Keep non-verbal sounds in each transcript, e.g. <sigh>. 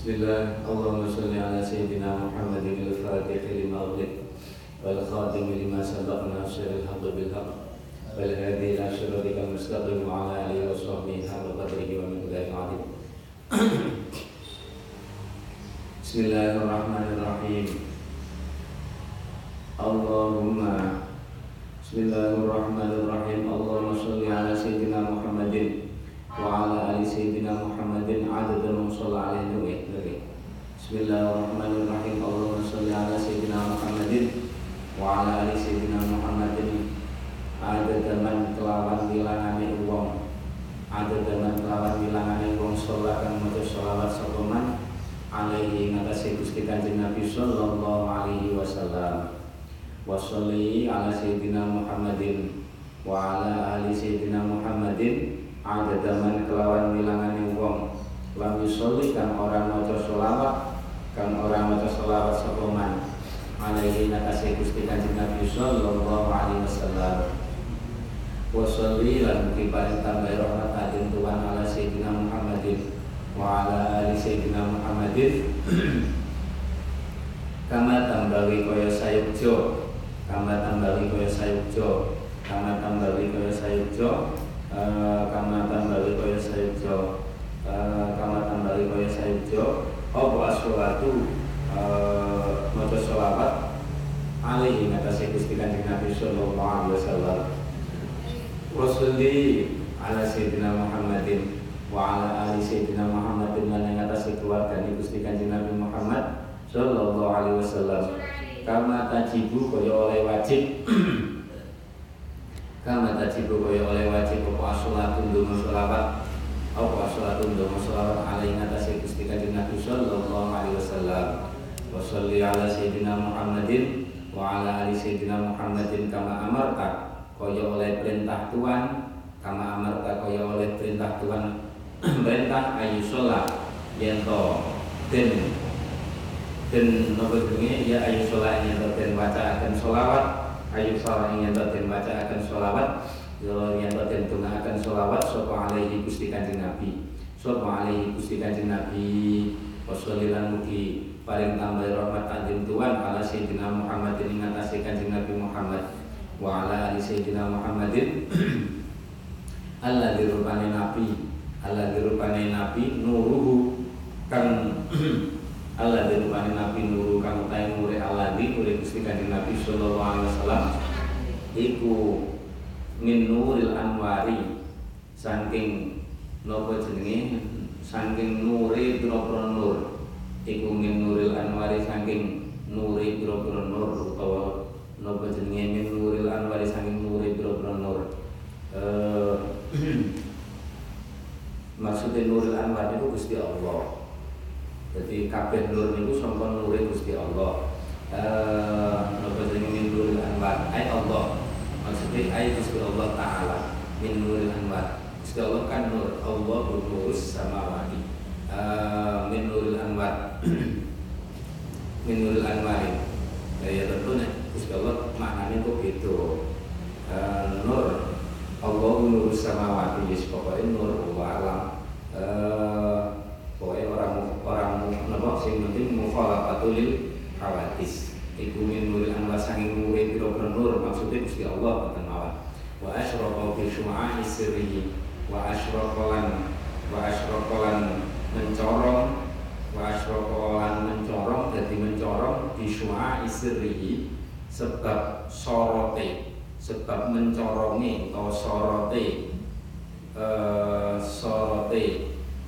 بسم الله. اللهم صل على سيدنا محمد الفاتح لما أغلق والخاتم لما سبق ناصر الحق بالحق والهادي إلى صراطك المستقيم وعلى آله وصحبه حق قدره ومقداره العظيم. بسم الله الرحمن الرحيم. اللهم بسم الله الرحمن الرحيم. اللهم صل على سيدنا محمد وعلى آل سيدنا محمد عدد من صلى عليه Bismillahirrahmanirrahim. Allahumma sholli ala sayyidina Muhammadin wa ala ali sayyidina Muhammadin. Ada zaman kelawan bilangane wong. Ada zaman kelawan bilangane wong sholat kang maca sholawat sapa alaihi ngatasi Gusti Kanjeng Nabi sallallahu alaihi wasallam. Wa sholli ala sayyidina Muhammadin wa ala ali sayyidina Muhammadin. Ada zaman kelawan bilangane wong. Lalu sholat kan orang maca sholawat kan orang maca sholawat sapa alaihi nakase Gusti Kanjeng Nabi sallallahu alaihi wasallam. Wa sholli lan paring tambah rahmat adin Tuhan ala sayyidina Muhammadin wa ala ali sayyidina Muhammadin. Kama tambawi kaya sayukjo kama tambawi kaya sayukjo kama tambawi kaya sayukjo Eh, kama tambali kaya sayujo eh, kama tambali kaya sayujo apa aswatu uh, maca sholawat alaihi ngatasi Gusti Kanjeng Nabi sallallahu alaihi wasallam. Wasalli ala sayyidina Muhammadin wa ala ali sayyidina Muhammadin lan ngatasi keluarga Gusti Kanjeng Nabi Muhammad sallallahu alaihi wasallam. Kama tajibu kaya oleh wajib. <clears throat> Kama tajibu kaya oleh wajib apa asolatun dungo sholawat apa asolatun dungo sholawat alaihi ngatasi Kanjeng Nabi sallallahu alaihi wasallam. Wa sholli ala sayyidina Muhammadin wa ala ali sayyidina Muhammadin kama amarta kaya oleh perintah Tuhan kama amarta kaya oleh perintah Tuhan. <clears throat> Perintah ayu sholat yento den den nopo jenenge? Ya ayu sholat yento den baca akan sholawat. Ayu sholat yang den baca akan sholawat yang den tunga akan sholawat sopo alaihi gusti kanjeng nabi sopo alaihi gusti kanjeng nabi. Wasolilan mugi paling tambah rahmat kanjeng tuan ala sayyidina Muhammadin ing atase kanjeng nabi Muhammad wa ala ali sayyidina Muhammadin. <clears throat> Allah dirupane nabi Allah dirupane nabi nuruhu kang <clears throat> Allah dirupane nabi nuru kang utahe nure Allah di nure Gusti Kanjeng Nabi sallallahu alaihi wasallam. Iku min nuril anwari saking napa jenenge? Saking nure pira-pira nur. Iku min nuril anwari saking nure pira-pira nur utawa napa jenenge? Min nuril anwari saking nure pira-pira nur. Eh <clears throat> maksudnya nuril anwar itu Gusti Allah. Jadi kabeh nur niku sangka nure Gusti Allah. Eh napa jenenge? Min nuril anwar. Ai Allah. Maksudnya ai Gusti Allah taala. Min nuril anwar Allah kan nur Allah nurus samawati eh min nuril anwar. <clears throat> Min nuril anwar ya tentu nih Gusti Allah maknanya kok gitu? Eh, nur. Allah nurus samawati yes pokoknya nur wa alam. Eh pokoknya orang orang napa sing penting mukhalaqatul hawadis. Iku min nuril anwar sanging nure pira nur maksudnya Gusti Allah boten mawon wa asyraqa bi syu'a'i sirri wa asyraqalan wa asyraqalan mencorong wa asyraqalan mencorong jadi mencorong di syu'a'i sirri sebab sorote sebab mencorongi atau sorote eh, sorote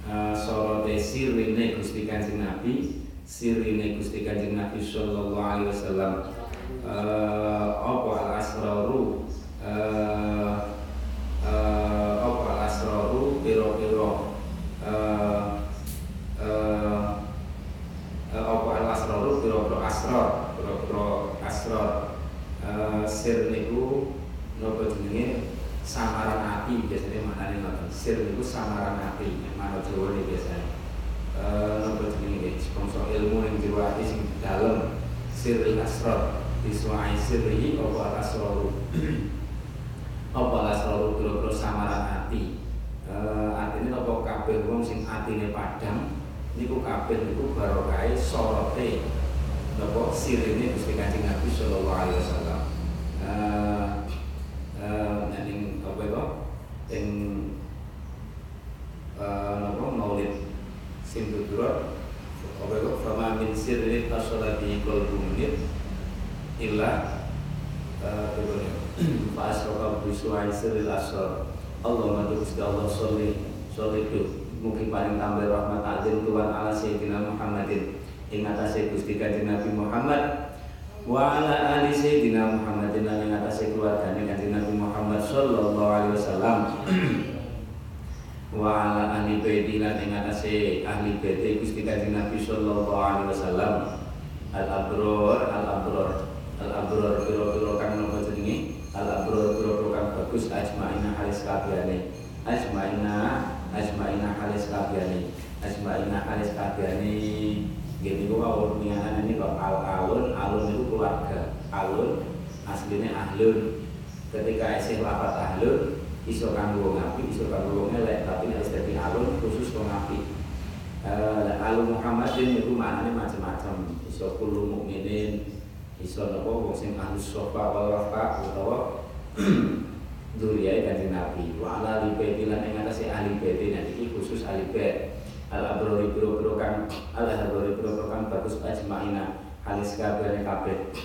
eh, sorote sirine Gusti Kanjeng Nabi sirine Gusti Kanjeng Nabi sallallahu alaihi wasallam. Uh, apa al asraru uh, uh, apa al asraru piro piro uh, uh, apa al asraru piro piro asrar piro piro asrar uh, sir niku nopo jenenge samaran ati biasanya maknane ngoten sir niku samaran ati mana Jawa nih biasanya uh, nopo jenenge sponsor ilmu yang jero ati sing dalem sirril asrar disuai sirri apa asraru apa asraru kira-kira samaran hati e, artinya apa kabeh wong sing atine padhang niku kabeh niku barokai sorote napa sirine Gusti Kanjeng Nabi sallallahu alaihi wasallam eh eh ning apa itu ing eh napa maulid sing apa itu fama min sirri tasala bi qalbumit illa fa asrafa bi suai sirril asrar Allah madu Gusti Allah sholli sholli itu mungkin paling tambah rahmat azim Tuhan ala Sayyidina Muhammadin ing atase Gusti Kanjeng Nabi Muhammad wa ala ali Sayyidina Muhammadin lan ing atase keluargane Kanjeng Nabi Muhammad sallallahu alaihi wasallam. Wa ala ahli baiti lan ing atase ahli baiti Gusti Kanjeng Nabi sallallahu alaihi wasallam. Al abror al abror al abror piro-piro kang nopo jenenge? Al abror piro-piro kang bagus ajmaina halis kabehane. Ajmaina ajmaina halis kabehane. Ajmaina halis kabehane gini gua awal niatan ini kok al alun alun itu keluarga alun aslinya ahlun ketika esih lapat ahlun iso kanggo ngapi, iso kanggo elek, tapi nek dadi alun khusus wong ngapi. Eh alun Muhammadin itu maknane macam-macam. Iso kulo mukminin, iso napa wong sing ahli sofa wal wafa utawa <clears throat> duriyai kanjeng Nabi. Wa ala li baiti lan ing ahli baiti iki khusus ahli bait. Al abrori biro-biro kang al abrori biro kang bagus ajmaina halis kabeh kabeh.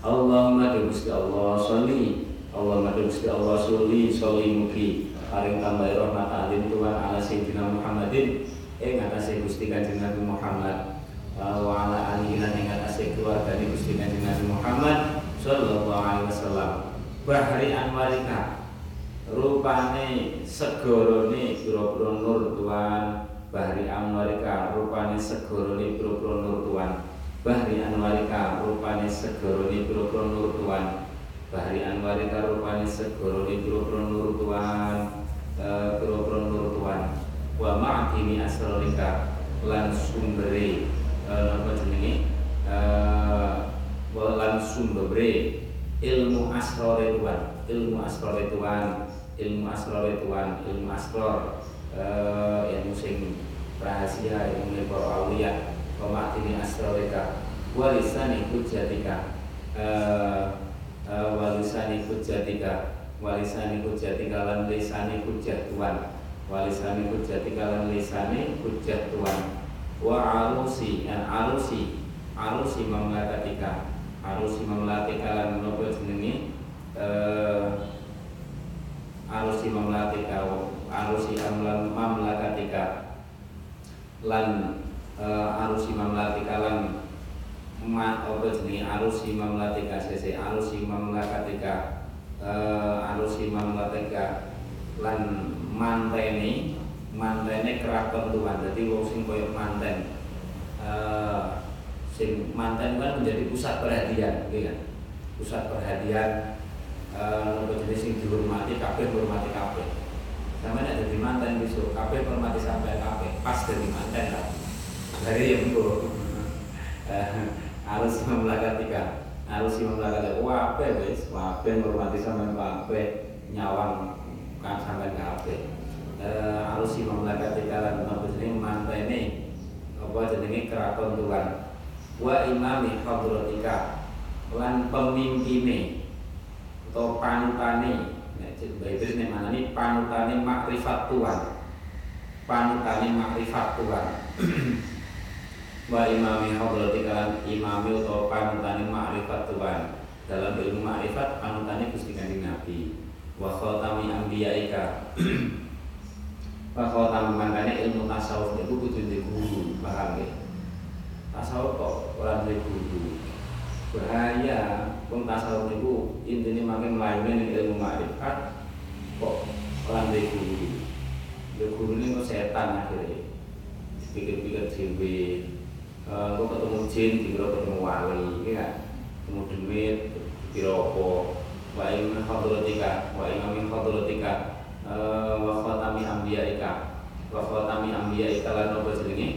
Allahumma Gusti Allah sholli. Allah madu Gusti Allah suli soli mugi. Paring tambah rahmat alim Tuhan ala Sayyidina Muhammadin ing atase Gusti Kanjeng Nabi Muhammad. Wa ala alihi lan ing atase keluargane Gusti Kanjeng Nabi Muhammad sallallahu alaihi wasallam. Bahri anwarika rupane segorone pira-pira nur Tuhan bahri anwarika rupane segorone pira-pira nur Tuhan bahri anwarika rupane segorone pira-pira nur Tuhan Bahari Anwari karupani segoro di pura nur tuan. Pura nur tuan. Wa ma'atini asrolika lan sumbere. Apa jenenge? Wa lan sumbere. Ilmu asrore tuan ilmu asrore tuan ilmu asrore tuan ilmu asror yang sing rahasia ilmu para awliya. Wa ma'atini asrolika walisani hujatika uh, walisani hujatika walisani hujatika lan lisani hujat Tuhan. Walisani hujatika lan lisani hujat Tuhan. Wa arusi an arusi arusi mamlakatika. Arusi mamlakatika lan nopo jenenge? Uh, arusi mamlakatika arusi amlan mamlakatika lan uh, arusi mamlakatika lan ma apa jenenge? Arus imam latika sese arus imam lakatika uh, arus imam latika lan mantene mantene keraton Tuhan. Jadi wong sing koyo manten uh, sing manten kan menjadi pusat perhatian gitu pusat perhatian uh, jenis sing dihormati kabeh hormati kabeh. Sampai ada di manten besok kabeh hormati sampai kabeh pas dari manten kan. Dari yang itu <laughs> harus memlakatika harus memlakatika wape wis wape menghormati sampean wape nyawang kan sampean kabeh. Eh harus memlakatika lan apa jenenge mantene apa jenenge keraton Tuhan. Wa imami hadratika lan pemimpine atau panutane. Nek Bible nek manani panutane makrifat Tuhan. Panutane makrifat Tuhan. <clears throat> Wa imami hadrati kalan imami utawa panutane ma'rifat Tuhan. Dalam ilmu ma'rifat panutane Gusti Kanjeng Nabi. Wa khatami anbiyaika. <clears throat> Wa khatam mangkane ilmu tasawuf. Niku kudu duwe guru paham ya tasawuf kok ora duwe guru. Bahaya wong tasawuf niku intine makin mlayu ning ilmu makrifat kok ora ndek guru. Ya gurune kok setan akhirnya. Pikir-pikir dhewe. Uh, kok ketemu jin dikira ketemu wali, ya ketemu duit dikira apa? Wa in hadratika wa in min hadratika uh, wa khatami anbiyaika. Wa khatami anbiyaika lan apa jenenge?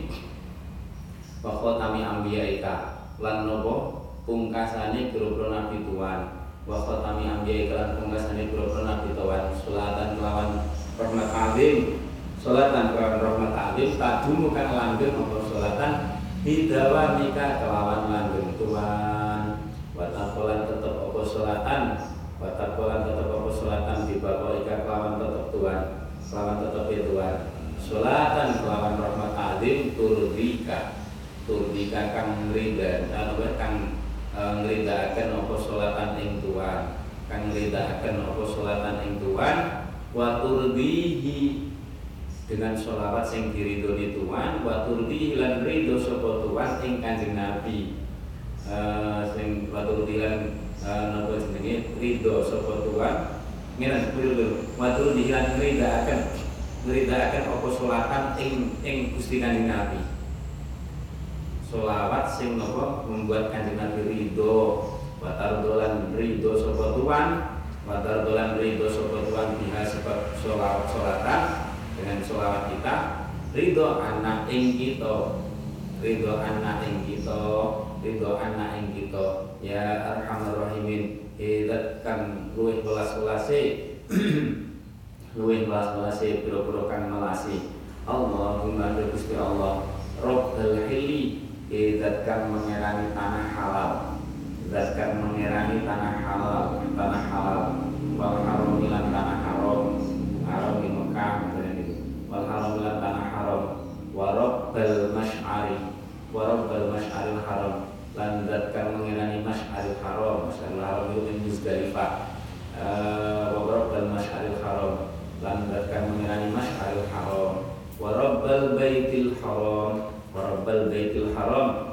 Wa khatami anbiyaika lan nopo pungkasane boro nabi tuan wa khatami anbiya kelan pungkasane boro nabi tuan kelawan rahmat alim. Salatan kelawan rahmat alim. Tadumu kan langgeng apa salatan bidawa nikah kelawan langgeng tuan wa takolan tetep apa salatan wa takolan tetep apa salatan di bapa ika kelawan tetep tuan kelawan tetep ya tuan salatan kelawan rahmat alim turdika. Turdika kang ridha anu kang nglindakaken apa salatan ing tuan kang nglindakaken apa salatan ing tuan wa turdihi dengan sholawat sing diridhoni tuan wa turdihi lan ridho sapa tuan ing Kanjeng Nabi. Uh, sing wa turdihi lan uh, napa jenenge? Ridho sapa tuan ngira ridho wa turdihi lan nglindakaken nglindakaken apa salatan ing ing Gusti Kanjeng Nabi solawat sing nopo membuat kanjeng Nabi ridho. Watar dolan ridho sopo tuan watar dolan ridho sopo tuan biha sebab solawat solatan dengan solawat kita ridho anak ing kita. Ridho anak ing kita ridho anak ing kita. Ya arhamar rahimin hidat kan luwih belas belase <clears throat> luwih belas belase biro-biro kang melasi. Allahumma Gusti Allah Rabbal hili Zat kang mengerani tanah halal. Zat kang mengerani tanah halal Tanah halal. Wal haram ilan tanah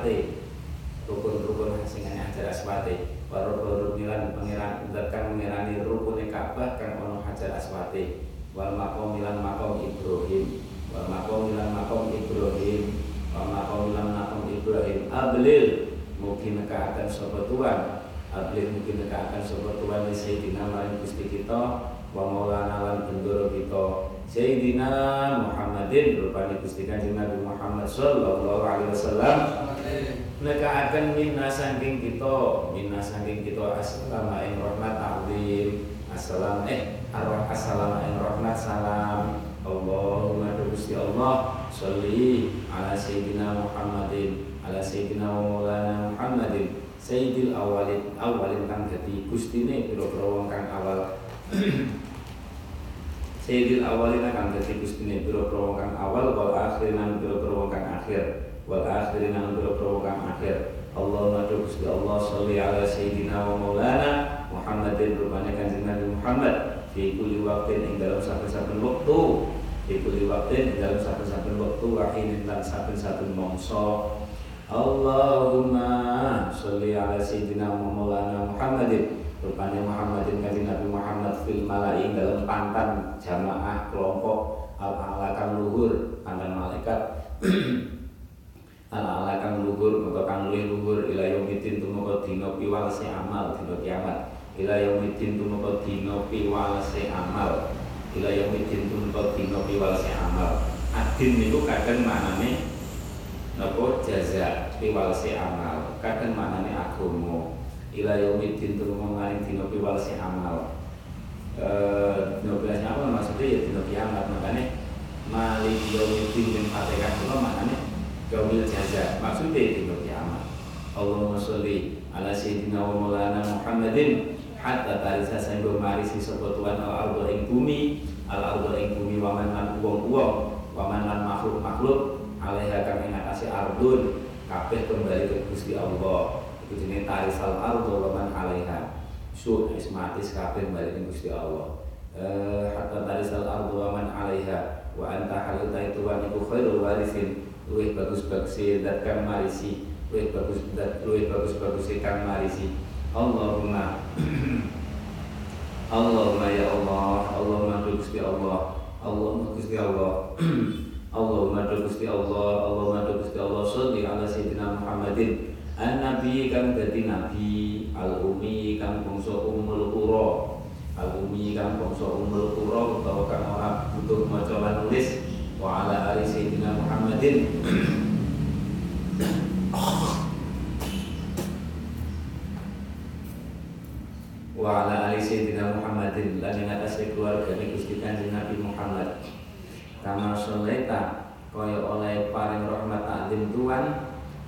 aswate rukun-rukun sing enek hajar aswate para berukni lan pangeran zat kang mengerani rukune Ka'bah kang ono hajar aswate wal maqam lan maqam Ibrahim. Wal maqam lan maqam Ibrahim. Wal maqam lan maqam Ibrahim. Ablil mungkin akan sobat tuan Abli mungkin akan sobat tuan di Sayyidina Maring Gusti kita Wa maulana lan bendoro kita. Sayyidina Muhammadin Rupanya Gusti Kanjeng Nabi Muhammad Sallallahu alaihi wasallam Mereka akan minna sangking kita Minna sangking kita Assalamualaikum rahmat azim Assalam eh arwah assalamualaikum rahmat salam. Allahumma Gusti Allah Salli ala Sayyidina Muhammadin ala sayyidina wa maulana Muhammadin. Sayyidil awalin awalin kang dadi gustine pira-pira wong kang awal. Sayyidil awalin kang dadi gustine pira-pira wong kang awal wal akhirin pira-pira wong kang akhir wal akhirin wong kang akhir. Allahumma Gusti Allah sholli ala sayyidina wa maulana Muhammadin rupanya kanjeng Nabi Muhammad fi kulli waqtin ing dalam saben-saben wektu. Fi kulli waqtin ing dalam saben-saben wektu wahinin lan saben-saben mangsa. Allahumma sholli ala sayyidina Maulana Muhammadin rupanya Muhammadin kanjeng Nabi Muhammad fil malai dalam pantan jamaah kelompok al-ala kang luhur pantan malaikat <clears throat> ala-ala kang luhur atau kang luwih luhur ila yaumiddin tumeka dina piwalese amal dina kiamat. Ila yaumiddin tumeka dina piwalese amal. Ila yaumiddin tumeka dina piwalese amal. Adin niku kadang manane napa? Jaza piwalese amal. Kadang manane agama. Ila yaumiddin tumeka dina piwalese amal. Eh dino belasnya apa maksudnya ya dino kiamat. Makanya malik yaumiddin dan fatihah itu maknanya yaumil jaza maksudnya dino kiamat Allahumma sholli ala sayyidina wa maulana Muhammadin. Hatta tarisa sanggo marisi sapa tuan al ardo ing bumi al ardo ing bumi waman lan wong-wong waman lan makhluk-makhluk alaiha kang ing atase ardun kabeh kembali ke Gusti Allah. Itu jenenge tarisal ardo waman alaiha. Su ismatis kabeh kembali ke Gusti Allah. Eh hatta tarisal ardo waman alaiha. Wa anta halita itu wa iku khairul warisin luwih bagus-bagus dat kang marisi. Luwih bagus dat luwih bagus-bagus kang marisi. Allahumma <clears throat> Allahumma ya Allah Allahumma Gusti Allah Allahumma <clears throat> Gusti Allah Allahumma Gusti Allah Allahumma Gusti Allah salli ala sayyidina Muhammadin. An nabi kang dadi nabi al umi kang bangsa umul qura. Al umi kang bangsa umul qura utawa kang ora butuh maca lan nulis ali sayyidina Muhammadin. Wa ala ali sayyidina Muhammadin. Lan ing atase Gusti Kanjeng Nabi Muhammad. Kama sholaita kaya oleh paring rahmat taklim Tuhan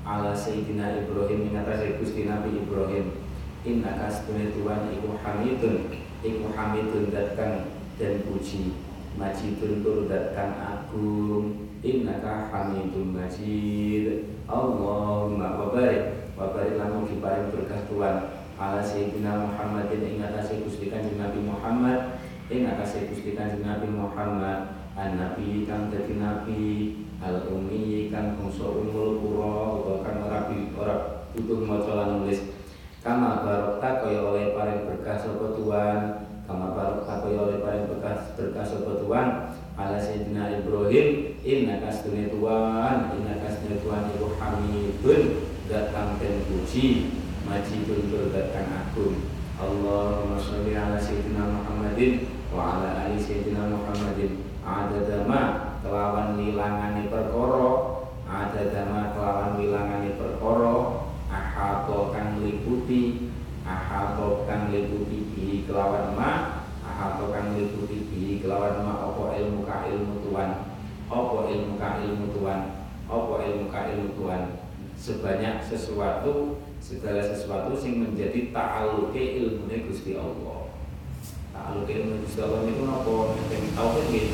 ala sayyidina Ibrahim ing Gusti Nabi Ibrahim. Inna kasbune Tuhan iku hamidun. Iku hamidun dat kang dan puji majidun tur dat kang agung. Innaka hamidun majid. Allahumma wa barik wa barik lamun diparing berkah Tuhan. Ala sayyidina Muhammadin ing atase Gusti Kanjeng Nabi Muhammad. Ing atase Gusti Kanjeng Nabi Muhammad. An nabi kang dadi nabi. Al ummi kang bangsa umul qura utawa kang ora ora butuh maca lan nulis. Kama barokta kaya oleh paring berkah sapa Tuhan kama barokta kaya oleh paring berkah berkah sapa Tuhan ala sayyidina Ibrahim inna kasdune Tuhan inna kasdune Tuhan iku hamidun datang dan puji majidun berdatang agung. Allahumma sholli ala sayyidina Muhammadin wa ala ali sayyidina Muhammadin. Adadama kelawan wilangane perkara adadama kelawan wilangane perkara ahato kang liputi ahato kang liputi bi kelawan ma ahato kang liputi bi kelawan ma apa ilmu ka ilmu Tuhan apa ilmu ka ilmu Tuhan apa ilmu ka ilmu Tuhan sebanyak sesuatu segala sesuatu sing menjadi ta'aluke ilmune Gusti Allah. Ta'aluke ilmu Gusti Allah niku napa? Nek tauhid nggih.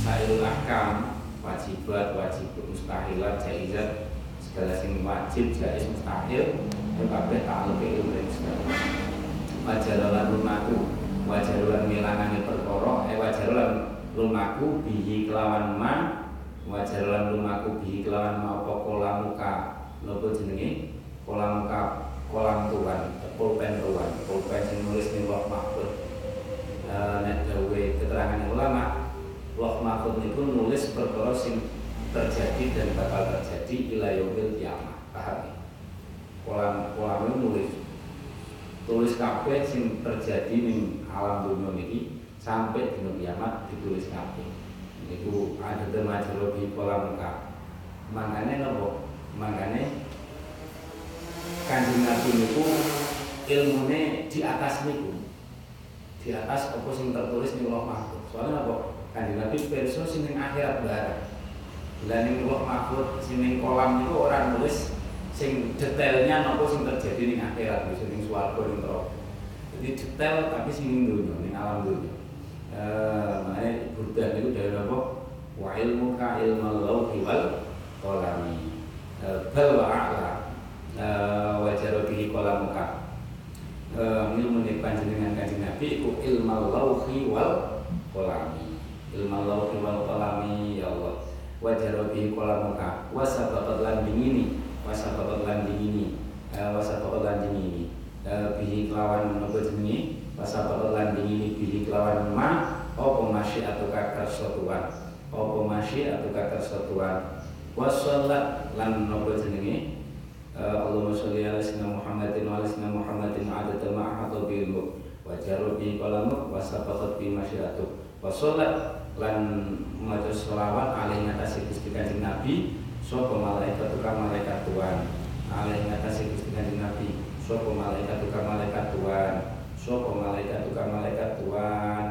Sairul ahkam, wajibat, wajib, mustahilat, jaizat, segala sing wajib, jaiz, mustahil, itu kabeh ta'aluke ilmu Gusti Allah. Wajarolan lumaku, wajarolan milangane perkara, eh wajarolan lumaku bihi kelawan ma, wajarolan lumaku bihi kelawan ma apa kolamuka, nopo jenenge? kolam kap kolam tuan pulpen tuan pulpen yang nulis nih loh mahfud. E, nek dawe keterangan ulama loh mahfud itu nulis perkara sing terjadi dan bakal terjadi ilayomil kiamat paham ya kolam kolam itu nulis. Tulis kabeh sing terjadi ning alam dunia ini sampai di kiamat ditulis kabeh. Itu ada temajero di kolam kap makanya nopo makanya kanjeng Nabi niku ilmune di atas niku. Di atas apa sing tertulis ning Allah Mahfud. Soalnya apa kanjeng Nabi perso sing akhirat bareng lah ning Allah Mahfud sing kolam niku ora nulis sing detailnya nopo sing terjadi ning akhirat bisa ning swarga ning neraka. Jadi detail tapi sing ning dunya ning alam dunya eh makanya Buddha niku dari apa? Wa ilmu ka ilmu lauhi wal qalami. Bal wa a'la. Wajar bihi kolam muka ilmu nih panjenengan kanjeng Nabi iku ilmu lauhi wal kolami ilmu wal kolami ya Allah. Wajar bihi kolam muka wasababat landing ini wasababat landing ini. Wasababat landing ini. Bihi kelawan nopo jenenge? Wasababat landing ini bihi kelawan ma apa masih atau kakar sotuan? Apa masih atau kakar sotuan? Wasolat lan nopo jenenge? Allahumma sholli ala sayyidina Muhammadin wa ala sayyidina Muhammadin adada ma ilmu wa jaru bi qalamuk wa sabaqat bi masyiatu. Wa sholat lan maca selawat alaihi ngatasi Gusti Kanjeng Nabi Sopo malaikat tukang malaikat Tuhan? Alaih ngatasi kanjeng Nabi. Sopo malaikat tukang malaikat Tuhan? Sopo malaikat tukang malaikat Tuhan?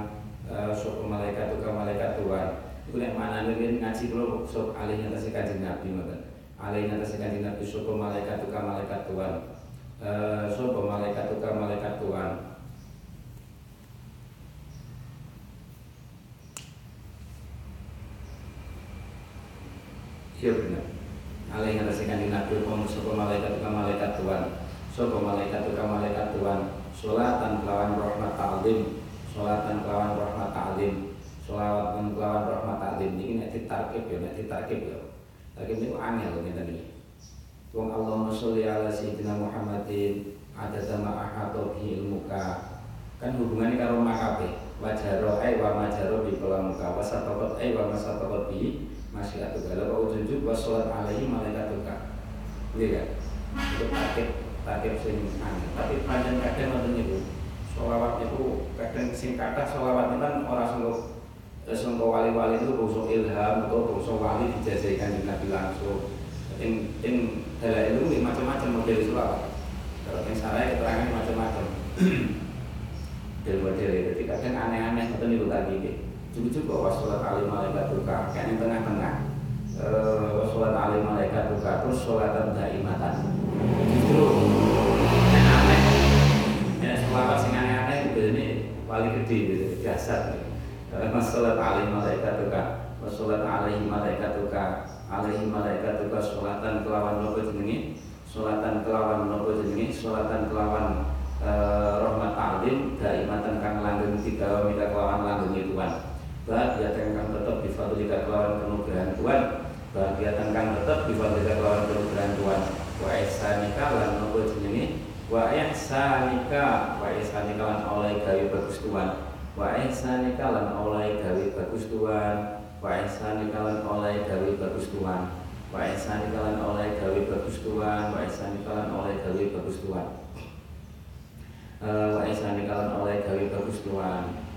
Eh, sopo malaikat tukang malaikat Tuhan? Itu yang mana ini ngaji dulu Sopo alaih ngatasi kanjeng Nabi Alaih ngatasi kanjeng Nabi Sopo malaikat tukang malaikat Tuhan? Eh, sopo malaikat tukang malaikat Tuhan? Iya benar. Alih ngatasi kanjeng Nabi sapa malaikat tukang malaikat Tuhan. Sapa malaikat tukang malaikat Tuhan. Salatan kelawan rahmat ta'lim, salatan kelawan rahmat ta'lim Selawat dan kelawan rahmat taklim ini ditarkib ya nek ditarkib ya. Tarkib niku angel ngeten iki. Wong Allahumma sholli ala sayyidina Muhammadin ada sama bihi ilmuka. Kan hubungannya karo makabe. Wajaro ai wa majaro bi muka wa sataqat ai wa masataqat bi masyiatu gala wa ujunjuk wa sholat alaihi malaikatuka. Iya kan? Itu tarkib sing angel. Tapi panjang kadang ngoten niku. Sholawat itu kadang sing kathah sholawat kan ora sungguh terus untuk wali-wali itu bungsu ilham atau bungsu wali dijajahkan di Nabi langsung yang yang dalam itu macam-macam model sulawat kalau yang salah keterangan macam-macam <clears throat> model-model itu jadi kadang aneh-aneh itu nih tadi cukup-cukup wasulat alim malaikat duka kayak yang tengah-tengah. Eh, wasulat alim malaikat duka terus dan daimatan. Justru yang aneh ya sulawat sing aneh-aneh itu ini wali gede gitu dasar gitu Masalat alaihi malaikatuka Masalat alaihi malaikatuka Alaihi malaikatuka Salatan kelawan nopo jenengi Salatan kelawan nopo jenengi Salatan kelawan uh, rahmat alim Daimatan kang langgeng tiga Mika kelawan langgeng Bahagia kang tetap bifadlika kelawan kenugrahan Tuhan. Bahagia kang tetap bifadlika kelawan kenugrahan Tuhan. Wa ihsanika lan nopo jenengi. Wa ihsanika Wa ihsanika lan oleh gawe bagus Tuhan. Wa ihsanika lan oleh gawe bagus Tuhan. Wa ihsanika lan oleh gawe bagus Tuhan. Wa ihsanika lan oleh gawe bagus Tuhan. Wa ihsanika lan oleh gawe bagus Tuhan. Wa ihsanika lan oleh gawe bagus Tuhan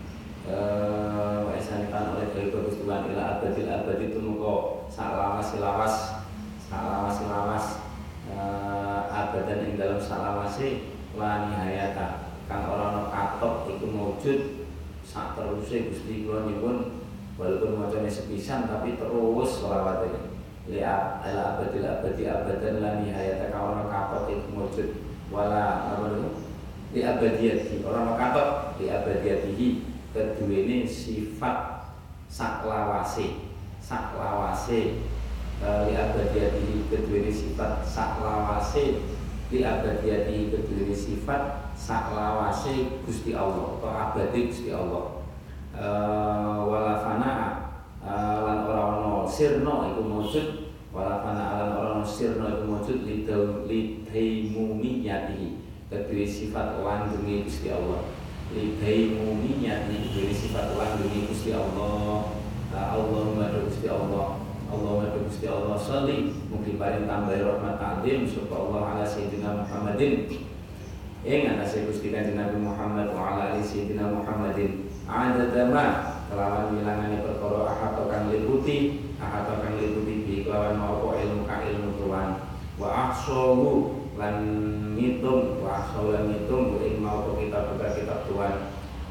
wa ihsanika lan oleh gawe bagus Tuhan ila abadil abadi tumeka sak lawas lawas sak lawas lawas. Abadan ing dalam sak lawase la nihayata kang ora ana katok iku maujud sak terusé Gusti kula nyuwun walaupun macamnya sepisan tapi terus selawat ini lihat ala abadil abadi abadan la nihayata kawana kapot itu mujud. Wala apa itu li abadiyati. Orang katot li abadiyatihi kedua ini sifat saklawase. Saklawase e, li abadiyatihi kedua ini sifat saklawase. Li abadiyatihi kedua ini sifat saklawase Gusti Allah atau abadi Gusti Allah. Uh, wala fana uh, lan ora ono sirno iku maujud wala fana lan ora ono sirno iku maujud lidau lidaimumiyatihi kedua sifat langgenge Gusti Allah lidaimumiyatihi kedua sifat langgenge Gusti Allah. Allahumma Gusti Allah. Allahumma Gusti Allah. Salli mungkin paling tambah rahmat ta'zim. Supaya Allah ala sayyidina Muhammadin. Ing atase Gusti Kanjeng Nabi Muhammad wa ala ali sayyidina Muhammadin. Adada ma kelawan wilangane perkara ahata kang liputi. Ahata kang liputi bi kelawan apa ilmu ka ilmu Tuhan wa ahsahu lan ngitung. Wa ahsahu lan ngitung. Ing mau Tuhan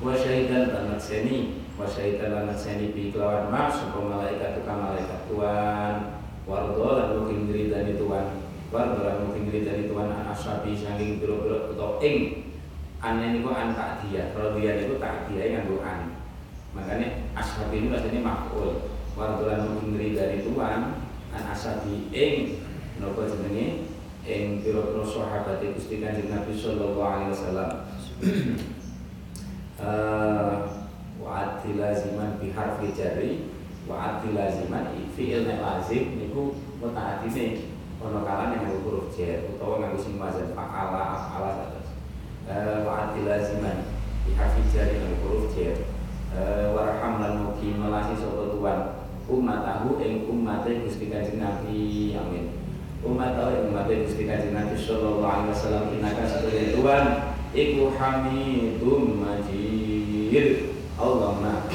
wa syahidan lan nakseni wa syahidan lan nakseni bi kelawan ma sapa malaikat tukang malaikat Tuhan. Wardo lan mungkin dari Tuhan. Wan dalam mungkin dari Tuhan anak sapi saking biro-biro atau ing. Annya ini kok an tak dia Kalau dia tak dia yang an. Makanya ashabi ini maksudnya makul. Wan dalam mungkin dari Tuhan An asabi ing. Nopo jenenge? Ing biro-biro sahabat Gusti Kanjeng Nabi sallallahu alaihi wasallam. Eh wa adilaziman bi harfi jari wa adilaziman fi'il lazim niku mutaatine ono kalan yang huruf jar utawa nganggo sing mazan fa'ala af'ala satus eh wa laziman di harfi jar nganggo huruf jar. Eh warham lan mugi melasi sapa tuan? Ummatahu ing ummate Gusti Kanjeng Nabi. Amin. Ummatahu ing ummate Gusti Kanjeng Nabi sallallahu alaihi wasallam inaka sebagai tuan iku hamidum majid. Allahumma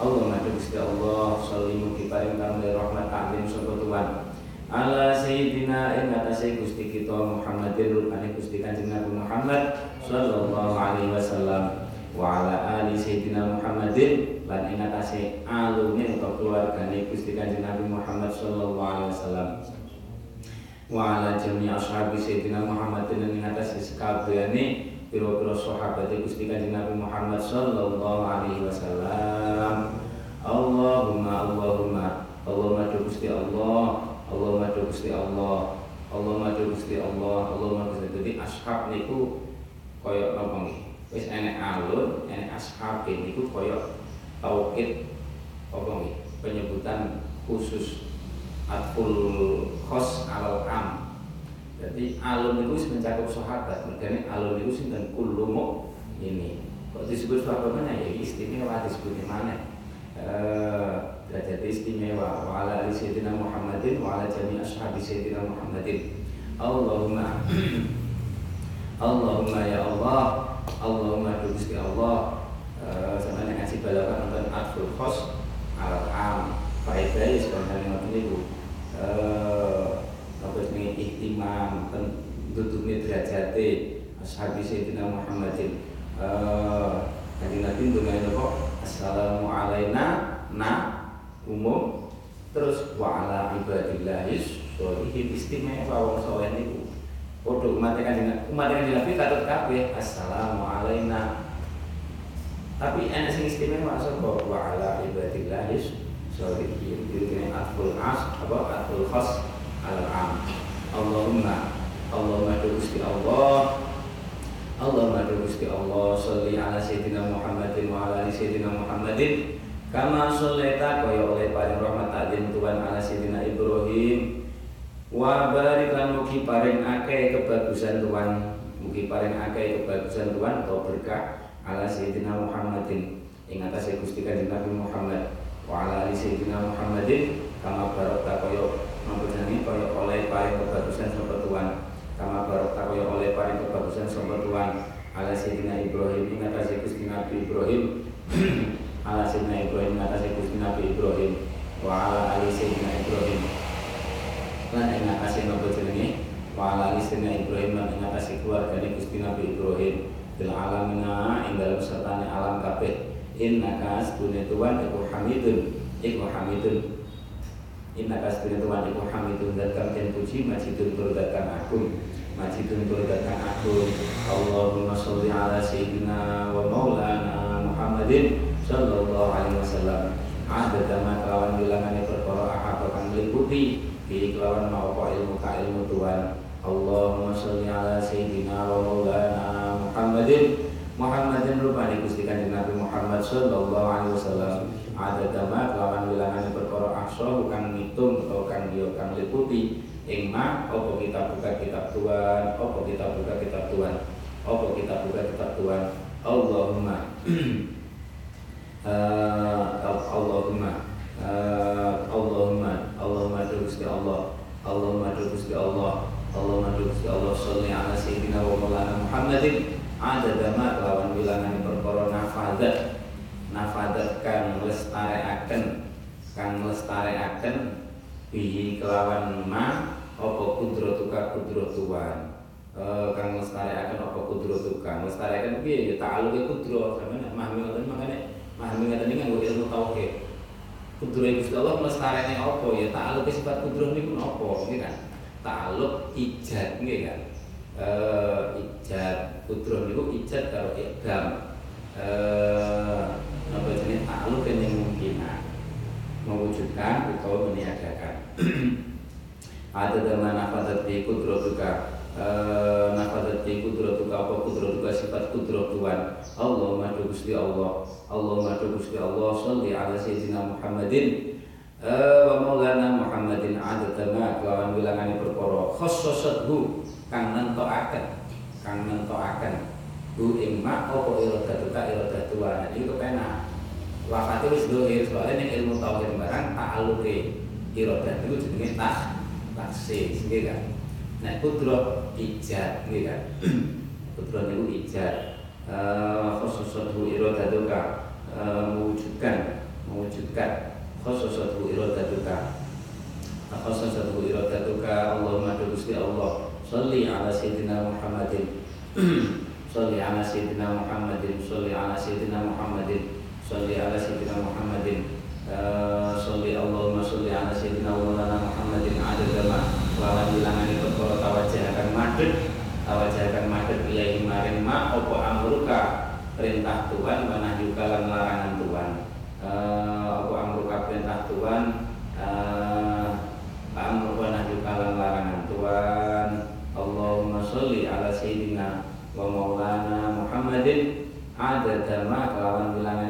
Allahumma Gusti Allah sallimu kiparing kami rahmat ta'lim sapa tuan ala sayyidina ing atase Gusti kita Muhammadin rupane Gusti Kanjeng Nabi Muhammad sallallahu alaihi wasallam. Wa ala ali sayyidina Muhammadin lan ing atase alune utawa keluargane Gusti Kanjeng Nabi Muhammad sallallahu alaihi wasallam. Wa ala jami ashabi sayyidina Muhammadin ing atase sekabehane pira-pira sahabat Gusti Kanjeng Nabi Muhammad sallallahu alaihi wasallam. Allahumma Allahumma. Allahumma Gusti Allah. Allahumma Gusti Allah. Allahumma Gusti Allah. Allahumma Gusti. Jadi ashab niku koyo napa nggih? Wis enek alun enek ashab niku koyo tauhid apa nggih? Penyebutan khusus atful khos alal am jadi alun itu mencakup sahabat makanya alun itu sinten kullu ini. Kok disebut sahabatnya ya istimewa disebut mana? Eh derajat istimewa. Wa ala ali sayyidina Muhammadin wa ala jami ashabi sayyidina Muhammadin. Allahumma <clears throat> Allahumma ya Allah Allahumma Gusti Allah. Uh, sama yang ngasih balapan nonton Adful Khos al am faedah ya sebenarnya ngoten niku eh ihtimam duduknya derajate. Ashabi sayyidina Muhammadin. Eh kanjeng Nabi ndonga kok assalamu alaina na umum. Terus wa ala ibadillahis sholihin istimewa wong saleh niku. Padha umat kanjeng umat kanjeng Nabi katut kabeh assalamu. Tapi enak sing istimewa sapa? Wa ala ibadillahis sholihin. Ini atful as apa? Atful khas al am. Allahumma Allahumma Gusti Allah. Allahumma Gusti Allah sholli ala sayyidina Muhammadin wa ala ali sayyidina Muhammadin. Kama shollaita kaya oleh paring rahmat takdim Tuhan ala sayyidina Ibrahim. Wa barik lan mugi paring akeh kebagusan Tuhan, mugi paring akeh kebagusan Tuhan atau berkah ala sayyidina Muhammadin. Ing atase Gusti Kanjeng Nabi Muhammad wa ala ali sayyidina Muhammadin. Kama barokah kaya mampunane kaya oleh paring kebagusan sapa Tuhan. Kama barokah kaya oleh paring kebagusan sapa Tuhan. Ala sayyidina Ibrahim ing atase Gusti Nabi Ibrahim. <clears throat> Ala sayyidina Ibrahim ing atase Gusti Nabi Ibrahim. Wa ala ali sayyidina Ibrahim. Lan ing atase napa jenenge. Wa ala listina Ibrahim lan ing atase keluargane Gusti Nabi Ibrahim. Fil alamina ing dalam sertane alam kabeh. Innaka asbune tuwan iku hamidun. Iku hamidun innaka asbune tuwan iku hamidun dan kang den puji majidun tur kang agung. Majidun tur kang agung. Allahumma sholli ala sayyidina wa maulana Muhammadin sallallahu alaihi wasallam. Ada ma kelawan bilangane perkara ahad kang meliputi bi kelawan maapa ilmu ka ilmu Tuhan. Allahumma sholli ala sayyidina wa maulana Muhammadin. Muhammadin rupani Gusti Kanjeng Nabi Muhammad sallallahu alaihi wasallam. Ada dama kelawan wilangan ahsa bukan ngitung atau kang dia kang liputi ing ma apa kita buka kitab Tuhan apa kita buka kitab Tuhan apa kita buka kitab Tuhan. Allahumma. <clears throat> Uh, Allahumma. Uh, Allahumma. Allahumma Gusti Allah. Allahumma Gusti Allah. Allahumma Gusti Allah. Sholli ala sayyidina wa maulana Muhammadin ada dama lawan bilangan perkara nafadat nafadat kang lestareaken kang lestareaken bihi kelawan ma apa kudratuka kudrotuan uh, kang lestareaken apa kudrotuka lestareaken piye? Ya ta'aluke kudro sampeyan memahami ngoten makane memahami ngoten iki nganggo ilmu tauhid. Kudrohe Gusti Allah lestarekne apa? Ya ta'aluk sifat kudroh niku napa nggih kan? Ta'aluk ijad nggih kan? Eh ijad kudroh niku ijad karo ikdam. Eh apa jenenge? Ta'aluk yang mungkin mewujudkan atau meniadakan. <clears throat> Ada dengan nafadat di kudrotuka nafadat di kudrotuka apa? Kudrotuka sifat kudrot Tuhan Allah madu gusti Allah. Allah madu gusti Allah. Salli ala sayyidina Muhammadin. Uh, wa maulana Muhammadin. Adatama kelawan bilangane perkara. Khassasathu kang nentokaken. Kang nentokaken. Hu ing ma apa iradatuka iradatuan iki kepenak wakati wis dohir soalnya ini ilmu tauhid barang ta'aluke iradat itu jenenge tak taksis nggih kan Nah, kudro ijad, gitu kan? <clears throat> Kudro itu ijad. Khususatu irodatuka mewujudkan, mewujudkan. Khususatu irodatuka. Khususatu irodatuka Allahumma Gusti Allah. <clears throat> Salli ala Sayyidina Muhammadin. Salli ala sayyidina Muhammadin Salli ala sayyidina Muhammadin Salli ala sayyidina Muhammadin. Uh, Salli Allahumma salli ala sayyidina Maulana Muhammadin Adada ma Lawan bilangan itu kalau tawajah akan madrid Tawajah akan madrid Ilahi maring ma Opo amruka. Perintah Tuhan Mana juga larangan Tuhan. Uh, Opo amruka perintah Tuhan? Uh, Amruka juga larangan Tuhan. Allahumma salli ala sayyidina wa maulana Muhammadin ada dama kelawan bilangane perkara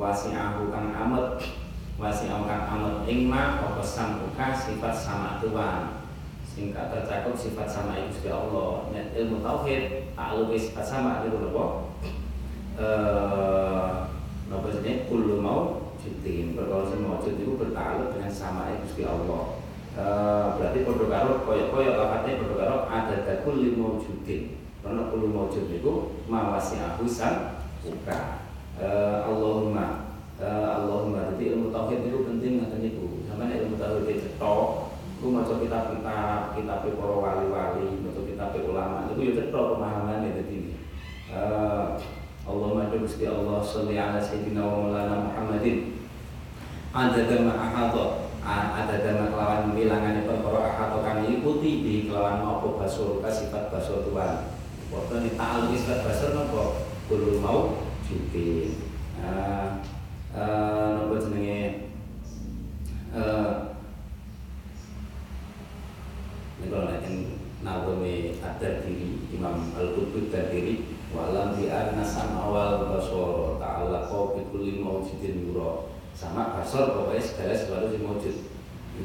wasi'ahu kang amet. Wasi'ahu kang amet ing ma apa sifat sama Tuhan. Singkat tercakup sifat sama Gusti Allah. Net ilmu tauhid ta'alluq sifat sama itu napa eh napa jenenge? Kullu mau judin perkara sing maujud itu dengan sama Gusti Allah. Eh berarti padha karo kaya-kaya lafate padha karo ada kulli maujudin karena kulo maujud itu mawasi aku sang buka uh, Allahumma. Uh, Allahumma. Jadi ilmu tauhid itu penting ngaten niku sampeyan ilmu tauhid itu cetok ku maca kitab-kitab kitab para wali-wali maca kitab ulama. Itu ya cetok pemahaman itu ini uh, Allahumma Gusti Allah salli ala sayyidina wa maulana Muhammadin. Ada dama ahadha ada dama kelawan bilangan perkara ahadha kang ikuti di kelawan maupun basur sifat basur Tuhan. Waktu ini ta'al isbat basar nopo Kulo mau jubin uh, uh, Nopo jenenge uh, Ini kalau nanti Nawami adar diri Imam Al-Qutbud diri Walam bi'arna sama awal basor Ta'ala kau bikuli mawjudin yuro Sama basor pokoknya segala sesuatu yang mawjud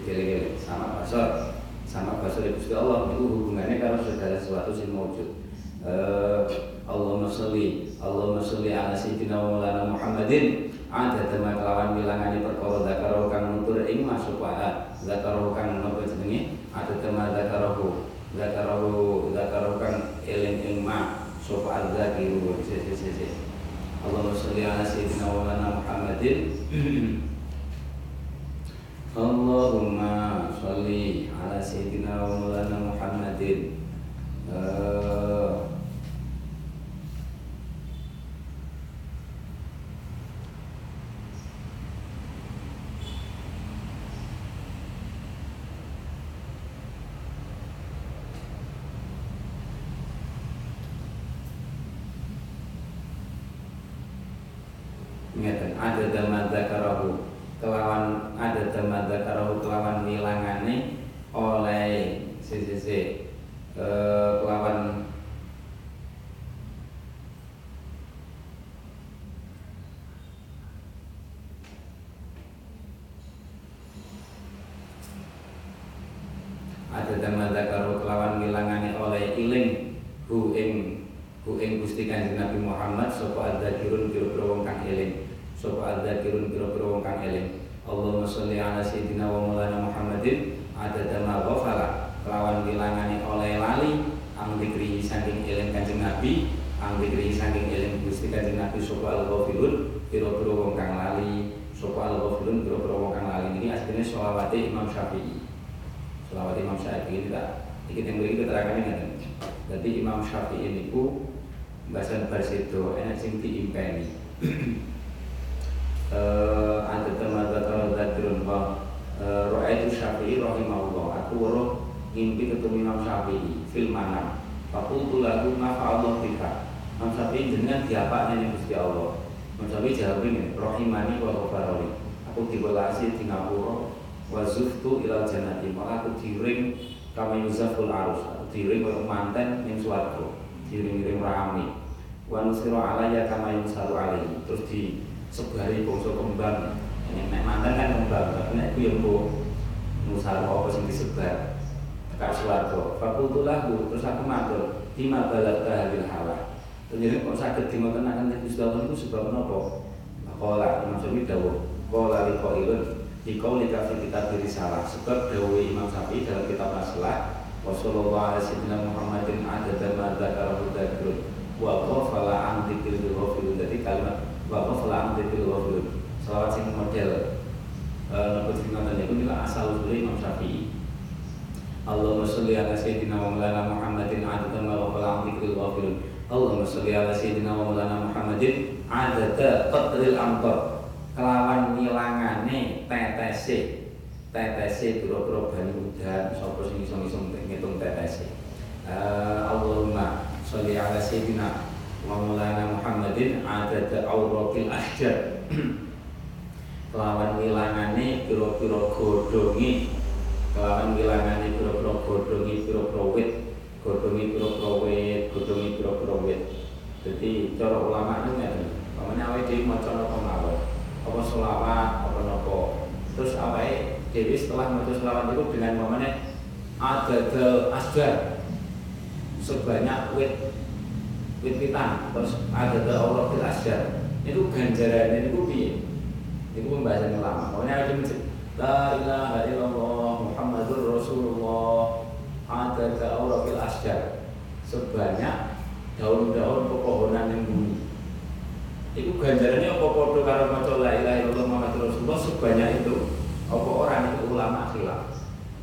Gile-gile Sama basor. Sama basor Gusti Allah Itu hubungannya kalau segala sesuatu yang mawjud uh, Allahumma sholli Allahumma sholli ala sayyidina maulana Muhammadin. Ada tema kelawan bilangane perkara zakaro kang nutur ing masuk wa zakaro kang napa jenenge? Ada tema zakarahu. Zakarahu zakaro kang eling ing ma. Sapa al-zakiru si si si si. Allahumma sholli ala sayyidina maulana Muhammadin. Allahumma sholli ala sayyidina maulana Muhammadin. Uh, ngapura Wa zuftu ilal janati Maka aku diring kama yuzaful arus. Aku diring oleh manten yang suatu Diring-ring rami Wa nusiro alaya kama yusaru alaihi. Terus di sebari bangsa kembang. Ini nek mantan kan kembang tapi nek ku yang ku nusar apa sing disebar? Fakultu lahu terus aku matur lima balat hadil hawa. Ternyata kok sakit di ngoten akan Gusti Allah itu sebab Qala Imam Syafi'i dawuh Qala li qailun di qauli kafi kitab salah sebab dawuh Imam Syafi'i dalam kitab Masalah wa sallallahu alaihi Muhammadin adada ma dzakarahu dzakrun wa ghafala an dzikril ghafilun jadi kalimat Bapak selang dari Wafil Selawat sing model cerita tadi itu adalah asal usulnya Imam Syafi'i Allahumma sholli ala sayyidina wa maulana Muhammadin adada ma ghafala an dzikril ghafilun Allahumma sholli ala sayyidina wa maulana Muhammadin adada qadril amtar kelawan ngilangane tetese tetese biro-biro bani udan sapa sing iso-iso ngitung tetese uh, Allahumma sholli ala sayyidina wa maulana Muhammadin adada auraqil ahjar <clears throat> kelawan ngilangane pira-pira godhonge kelawan ngilangane pira-pira godhonge pira-pira wit godhongi pira-pira wit, godhongi pira-pira wit. Dadi cara ulama ngeten. Pamane awake dhewe maca napa mawon. Apa selawat, apa napa. Terus awake dhewe setelah maca selawat itu dengan pamane adadal asgar sebanyak wit wit pitan terus adadal Allah fil asgar itu ganjarannya itu piye? Itu pembahasan ulama. Pokoknya ada La ilaha illallah Muhammadur Rasulullah ada ke aurafil asjar sebanyak daun-daun pepohonan yang bumi itu ganjarannya apa podo karo maca la ilaha illallah Muhammad Rasulullah sebanyak itu? Apa orang itu ulama khilaf?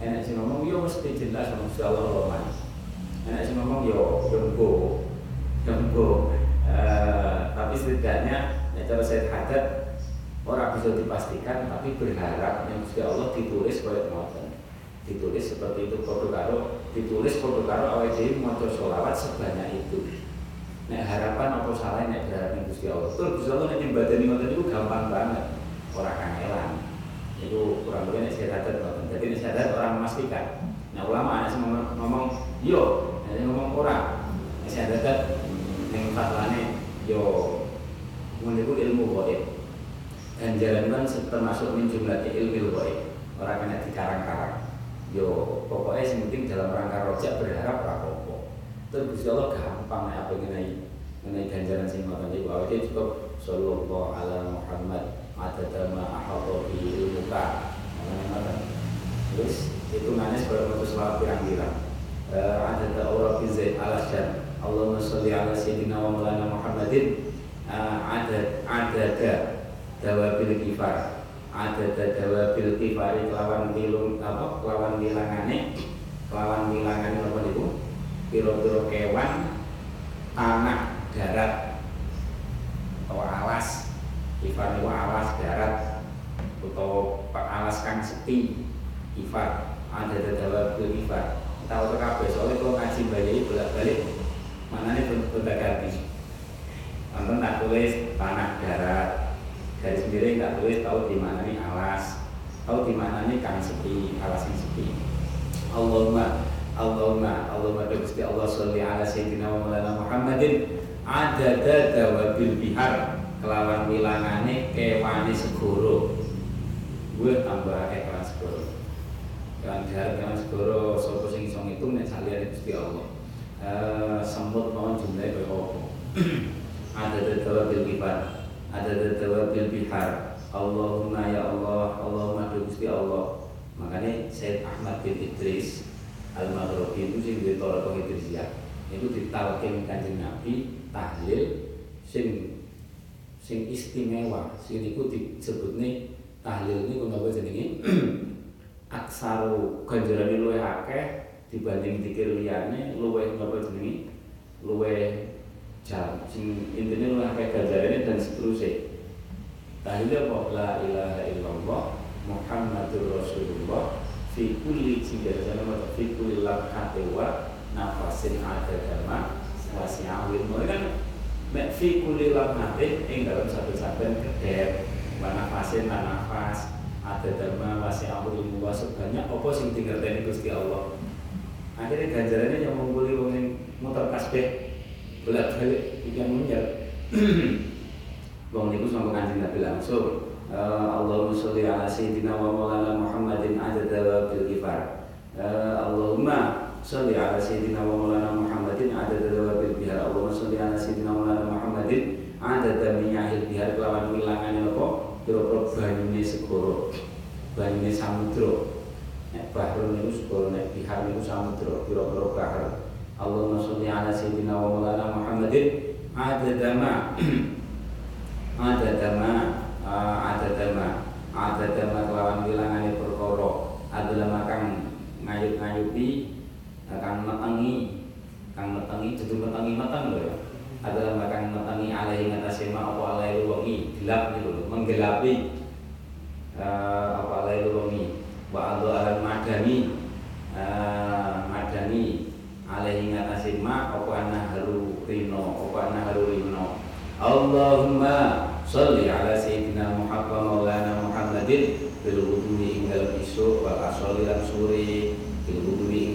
Enak sih ngomong yo mesti jelas ngomong Allah ulama enak sih ngomong yo dembo dembo uh, tapi setidaknya ya cara saya hadat orang bisa dipastikan tapi berharap yang Gusti Allah ditulis oleh ngoten. Ditulis seperti itu foto karo ditulis foto karo awal dhewe maca sholawat sebanyak itu nek harapan apa salah nek berharap Gusti Allah? Tuh Gusti Allah nek nyembadani ngoten itu gampang banget. Orang kangelan. Itu kurang lebih nek syahadat ngoten. Jadi nek syahadat orang memastikan. Nah ulama anak ngomong, ngomong yo nek ngomong orang nek syahadat ning fatlane yo ngono ilmu gaib ganjaran kan termasuk min jumlah ilmu gaib orang kena dikarang-karang. Yo pokoknya yang penting dalam rangka rojak berharap rapopo terus Gusti Allah gampang nek apa mengenai mengenai ganjaran sing ngoten iki wae cukup sallallahu ala Muhammad adada ma ahata bi ilmuka. Terus itu nanya sebagai bentuk selawat pirang-pirang. Uh, adada aura fi zaid ala syar. Allahumma sholli ala sayyidina wa maulana Muhammadin. Uh, adad adada dawabil kifar. Ada dadawa bil kifari kelawan bilung apa kelawan bilangane kelawan bilangane apa niku piro-piro kewan tanah darat. Atau alas. Kifar niku alas darat atau alas kang sepi kifar ada dadawa bil kifar tahu kabeh soalnya kalau ngaji bayai bolak-balik mana nih bentuk ganti. Nonton tak tulis tanah darat. Dari sendiri nggak tulis tahu di mana nih alas. Tahu di mana nih kang sepi alas yang sepi Allahumma Allahumma Allahumma Gusti Allah sholli ala sayyidina wa maulana Muhammadin. Adada dawabil bihar kelawan wilangane kewane segoro. Gue tambah kewan segoro. Kewan bihar kewan segoro sapa sing iso ngitung nek saliyane Gusti Allah. Uh, semut mau jumlahe kaya apa? <clears throat> Ada dawabil bihar ada bil bihar. Allahumma ya Allah Allahumma Gusti Allah. Makanya Said Ahmad bin Idris Al-Maghribi itu sing duwe tolak Idrisiyah itu ditalkin kanjeng Nabi tahlil sing sing istimewa. Sing niku disebutne tahlil niku napa jenenge? <clears throat> Aksaru ganjarane luwih akeh dibanding dikir liyane luwih napa jenenge? Luwih jam. Sing intinya lu akeh ganjarane dan seterusnya. Tahlil apa? La ilaha illallah Muhammadur Rasulullah fi kulli jidasan wa fi kulli lamhati wa nafasin ada dama wasi'awil mulai kan mek fi kulli lamhati ing dalam satu-satuan kedep wa nafasin lan nafas ada dama wasi'awil wa sebanyak apa sing dingerteni Gusti Allah? Akhirnya ganjarannya yang mengguli wong muter kasbeh bolak balik ikan munjar <clears throat> Wong niku sama kanjeng Nabi langsung Allahumma sholli ala sayyidina wa maulana Muhammadin adada wa bil kifar. Uh, Allahumma sholli ala sayyidina wa maulana Muhammadin adada wa bil bihar. Allahumma sholli ala sayyidina wa maulana Muhammadin adada minyahil bihar. Kelawan wilangane apa? Pira-pira banyune segoro banyune samudra. Nek bahrun niku segoro nek bihar niku samudra. Pira-pira bahar Allahumma sholli ala sayyidina wa maulana Muhammadin adadama <clears throat> adadama adadama adadama kelawan bilangane perkara. Adadama kang ngayup-ngayupi kang metengi. Kang metengi dudu metengi meteng lho ya. Adalah makan matani alaihi ngatasi ma apa alaihi wangi gelap gitu menggelapi. Uh, apa alaihi wangi wa adu alam madani. Uh, madani alaihi ngatasi ma apa haru rino apa haru rino Allahumma salli ala sayyidina Muhammad maulana Muhammadin. Bil dalam isu wal asoli lan sore bil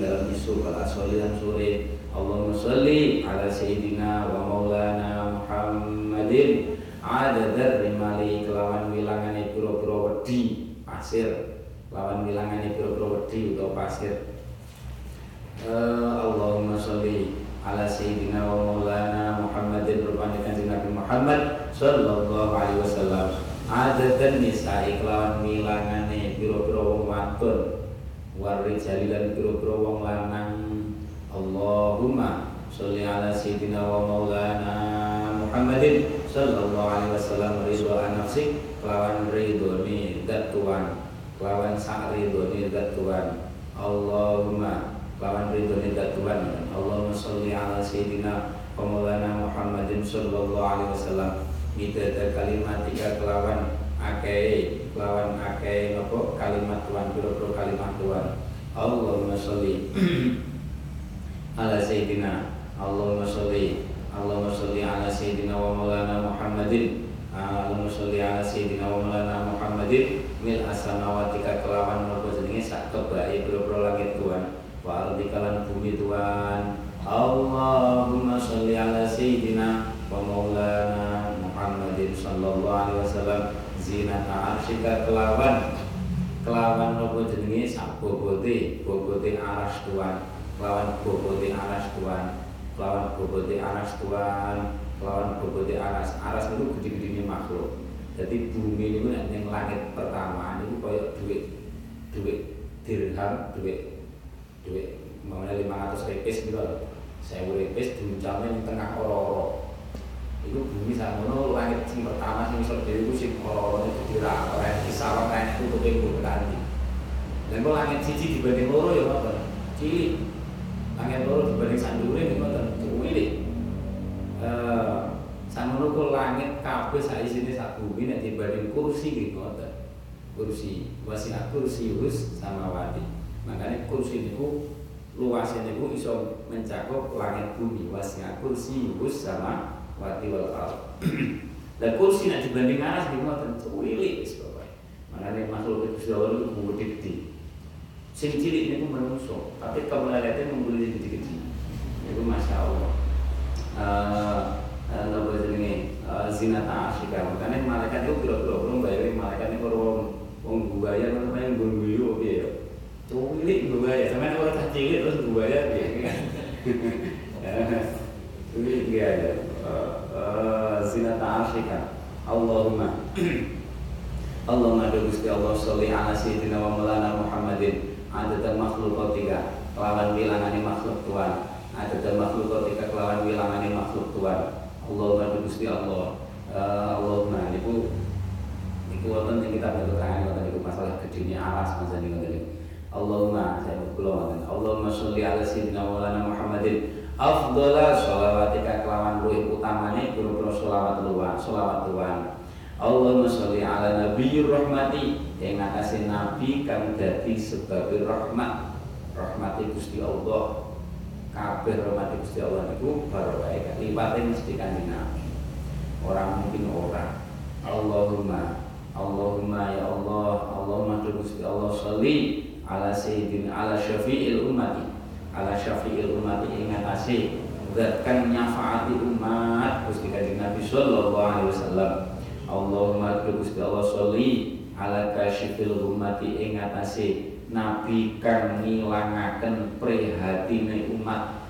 dalam isu wal asoli lan sore Allahumma salli ala sayyidina wa maulana Muhammadin. Adadar rimali kelawan wilangane pura-pura wedi pasir. Lawan wilangane pura-pura wedi utawa pasir. Uh, Allahumma salli ala sayyidina wa maulana Muhammadin. Rupanya kanjeng Nabi Muhammad sallallahu alaihi wasallam. Adatan nisa'i kelawan wilangane pira-pira wong wadon. Warijali lan pira-pira wong lanang. Allahumma sholli ala sayyidina wa maulana Muhammadin. Sallallahu alaihi wasallam ridho nafsi kelawan ridho ni dat Tuhan kelawan sak ridho ni dat Tuhan Allahumma kelawan ridho ni dat Tuhan Allahumma sholli ala sayyidina wa maulana Muhammadin sallallahu alaihi wasallam midada kalimat tiga kelawan akei kelawan akei nopo kalimat Tuhan pira-pira kalimat Tuhan Allahumma sholli. <clears throat> Ala sayyidina. Allahumma sholli. Allahumma sholli ala sayyidina wa maulana Muhammadin. Allahumma sholli ala sayyidina wa maulana Muhammadin. Mil asamawati kelawan nopo jenenge? Sak kebae pira-pira langit Tuhan wa ardi kalan bumi Tuhan Allahumma sholli ala sayyidina sallallahu alaihi wasallam zinata arsyika kelawan kelawan nopo jenenge? Sak bobote bobote aras Tuhan lawan bobote aras tuan lawan bobote aras tuan lawan bobote aras. Aras itu gede-gede makhluk. Jadi bumi itu yang langit pertama itu kayak duit duit dirham duit duit lima ratus repes gitu saya boleh diuncamnya di tengah oro-oro itu bumi sama langit yang pertama sing seperti itu sing oro-oro itu dirang orang kisah orang itu tuh yang berganti dan kalau langit cici dibanding loro ya apa cilik Angin loro dibanding sandure nih ngoten cuwili. Eh samono ku langit kabeh sak isine sak bumi nek dibanding kursi nggih ngoten. Kursi wasiat kursi wis sama wadi. Makanya kursi niku luasnya niku iso mencakup langit bumi wasiat kursi wis sama wadi wal al. Dan kursi nek dibanding aras nggih ngoten cuwili wis pokoke. Makanya makhluk itu sudah itu gede sing ini pun menungso tapi kemulaiannya membeli gede-gede itu masya Allah. Uh, nopo jenenge uh, zina ta'asyika makanya malaikat itu kira-kira belum bayarin malaikat itu kalau wong buaya apa yang guyu oke ya. Cilik buaya. Sama orang cilik terus buaya ya ini enggak ada zina ta'asyika Allahumma. <clears throat> Allahumma Gusti Allah sholli ala sayyidina wa maulana Muhammadin. Ada makhluk tiga kelawan wilangane makhluk Tuhan. Ada makhluk tiga kelawan wilangane makhluk Tuhan. Allahumma Gusti Allah. Uh, Allahumma. Niku niku wonten yang kita bentukan wonten niku masalah gedenya aras masa niku Allahumma saya kula wonten. Allahumma sholli ala sayyidina Maulana Muhammadin afdhala sholawatika kelawan luwih utamane pira-pira sholawat luwih sholawat Tuhan Allahumma sholli ala nabiyyir rahmati yang ngatasi nabi kang dadi sebab rahmat. Rahmati Gusti Allah. Kabeh rahmati Gusti Allah niku barokah. Liwate mesti kanjeng nabi. Orang mungkin orang. Allahumma Allahumma ya Allah Allahumma Gusti Allah sholli ala sayyidin ala syafi'il ummati ala syafi'il ummati ing ngatasi zat kang nyafaati umat Gusti kanjeng Nabi sallallahu alaihi wasallam. Allahumma Gusti Allah sholli ala kasyifil ummati ing atase nabi kang ngilangaken prihatine umat.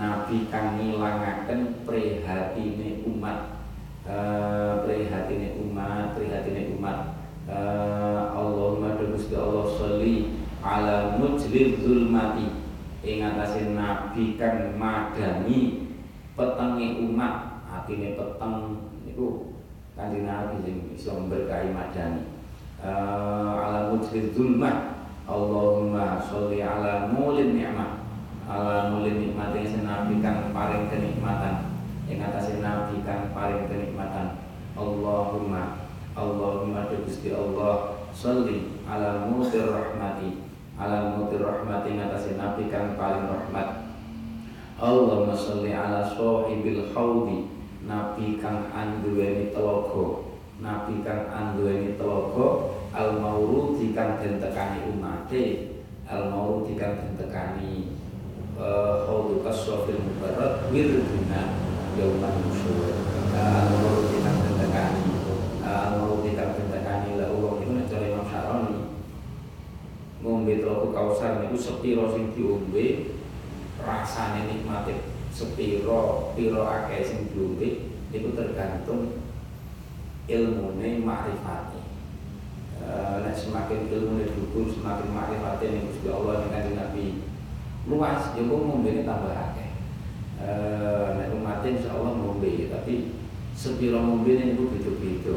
Nabi kang ngilangaken prihatine umat. Uh, prihatine umat prihatine umat. Uh, Allahumma Gusti Allah sholli ala mujlil zulmati ing atase nabi kang madani petenge umat atine peteng niku kanjeng Nabi sing iso berkahi madani. Uh, ala mujrid zulmah Allahumma sholli ala mulin ni'mah ala mulin nikmat yang senabi kang paling kenikmatan ing atase nabi kang paling kenikmatan. Allahumma Allahumma Gusti Allah sholli ala mutir rahmati ala mutir rahmati ngatasi nabi kang paling rahmat. Allahumma sholli ala sahibil haudi nabi kang anduweni telaga. Nabi kang anduweni telaga. Al maurudi kang den tekani umate. Al maurudi kang den tekani khawdu kasrafil mubarak wirduna yauman nusyur. Al-mawrud kang tentekani al-mawrud kang tentekani la uang itu nek cara Imam Syaroni ngombe telaku kausar niku sepiro sing diombe rasane nikmate sepiro piro akeh sing diombe itu tergantung ilmune makrifate nek semakin ilmu dukun semakin makrifate ning Gusti Allah ning Nabi. Luas ya kok ngombe tambah akeh. Eh nek umatin insyaallah ngombe tapi sepiro ngombe niku beda-beda.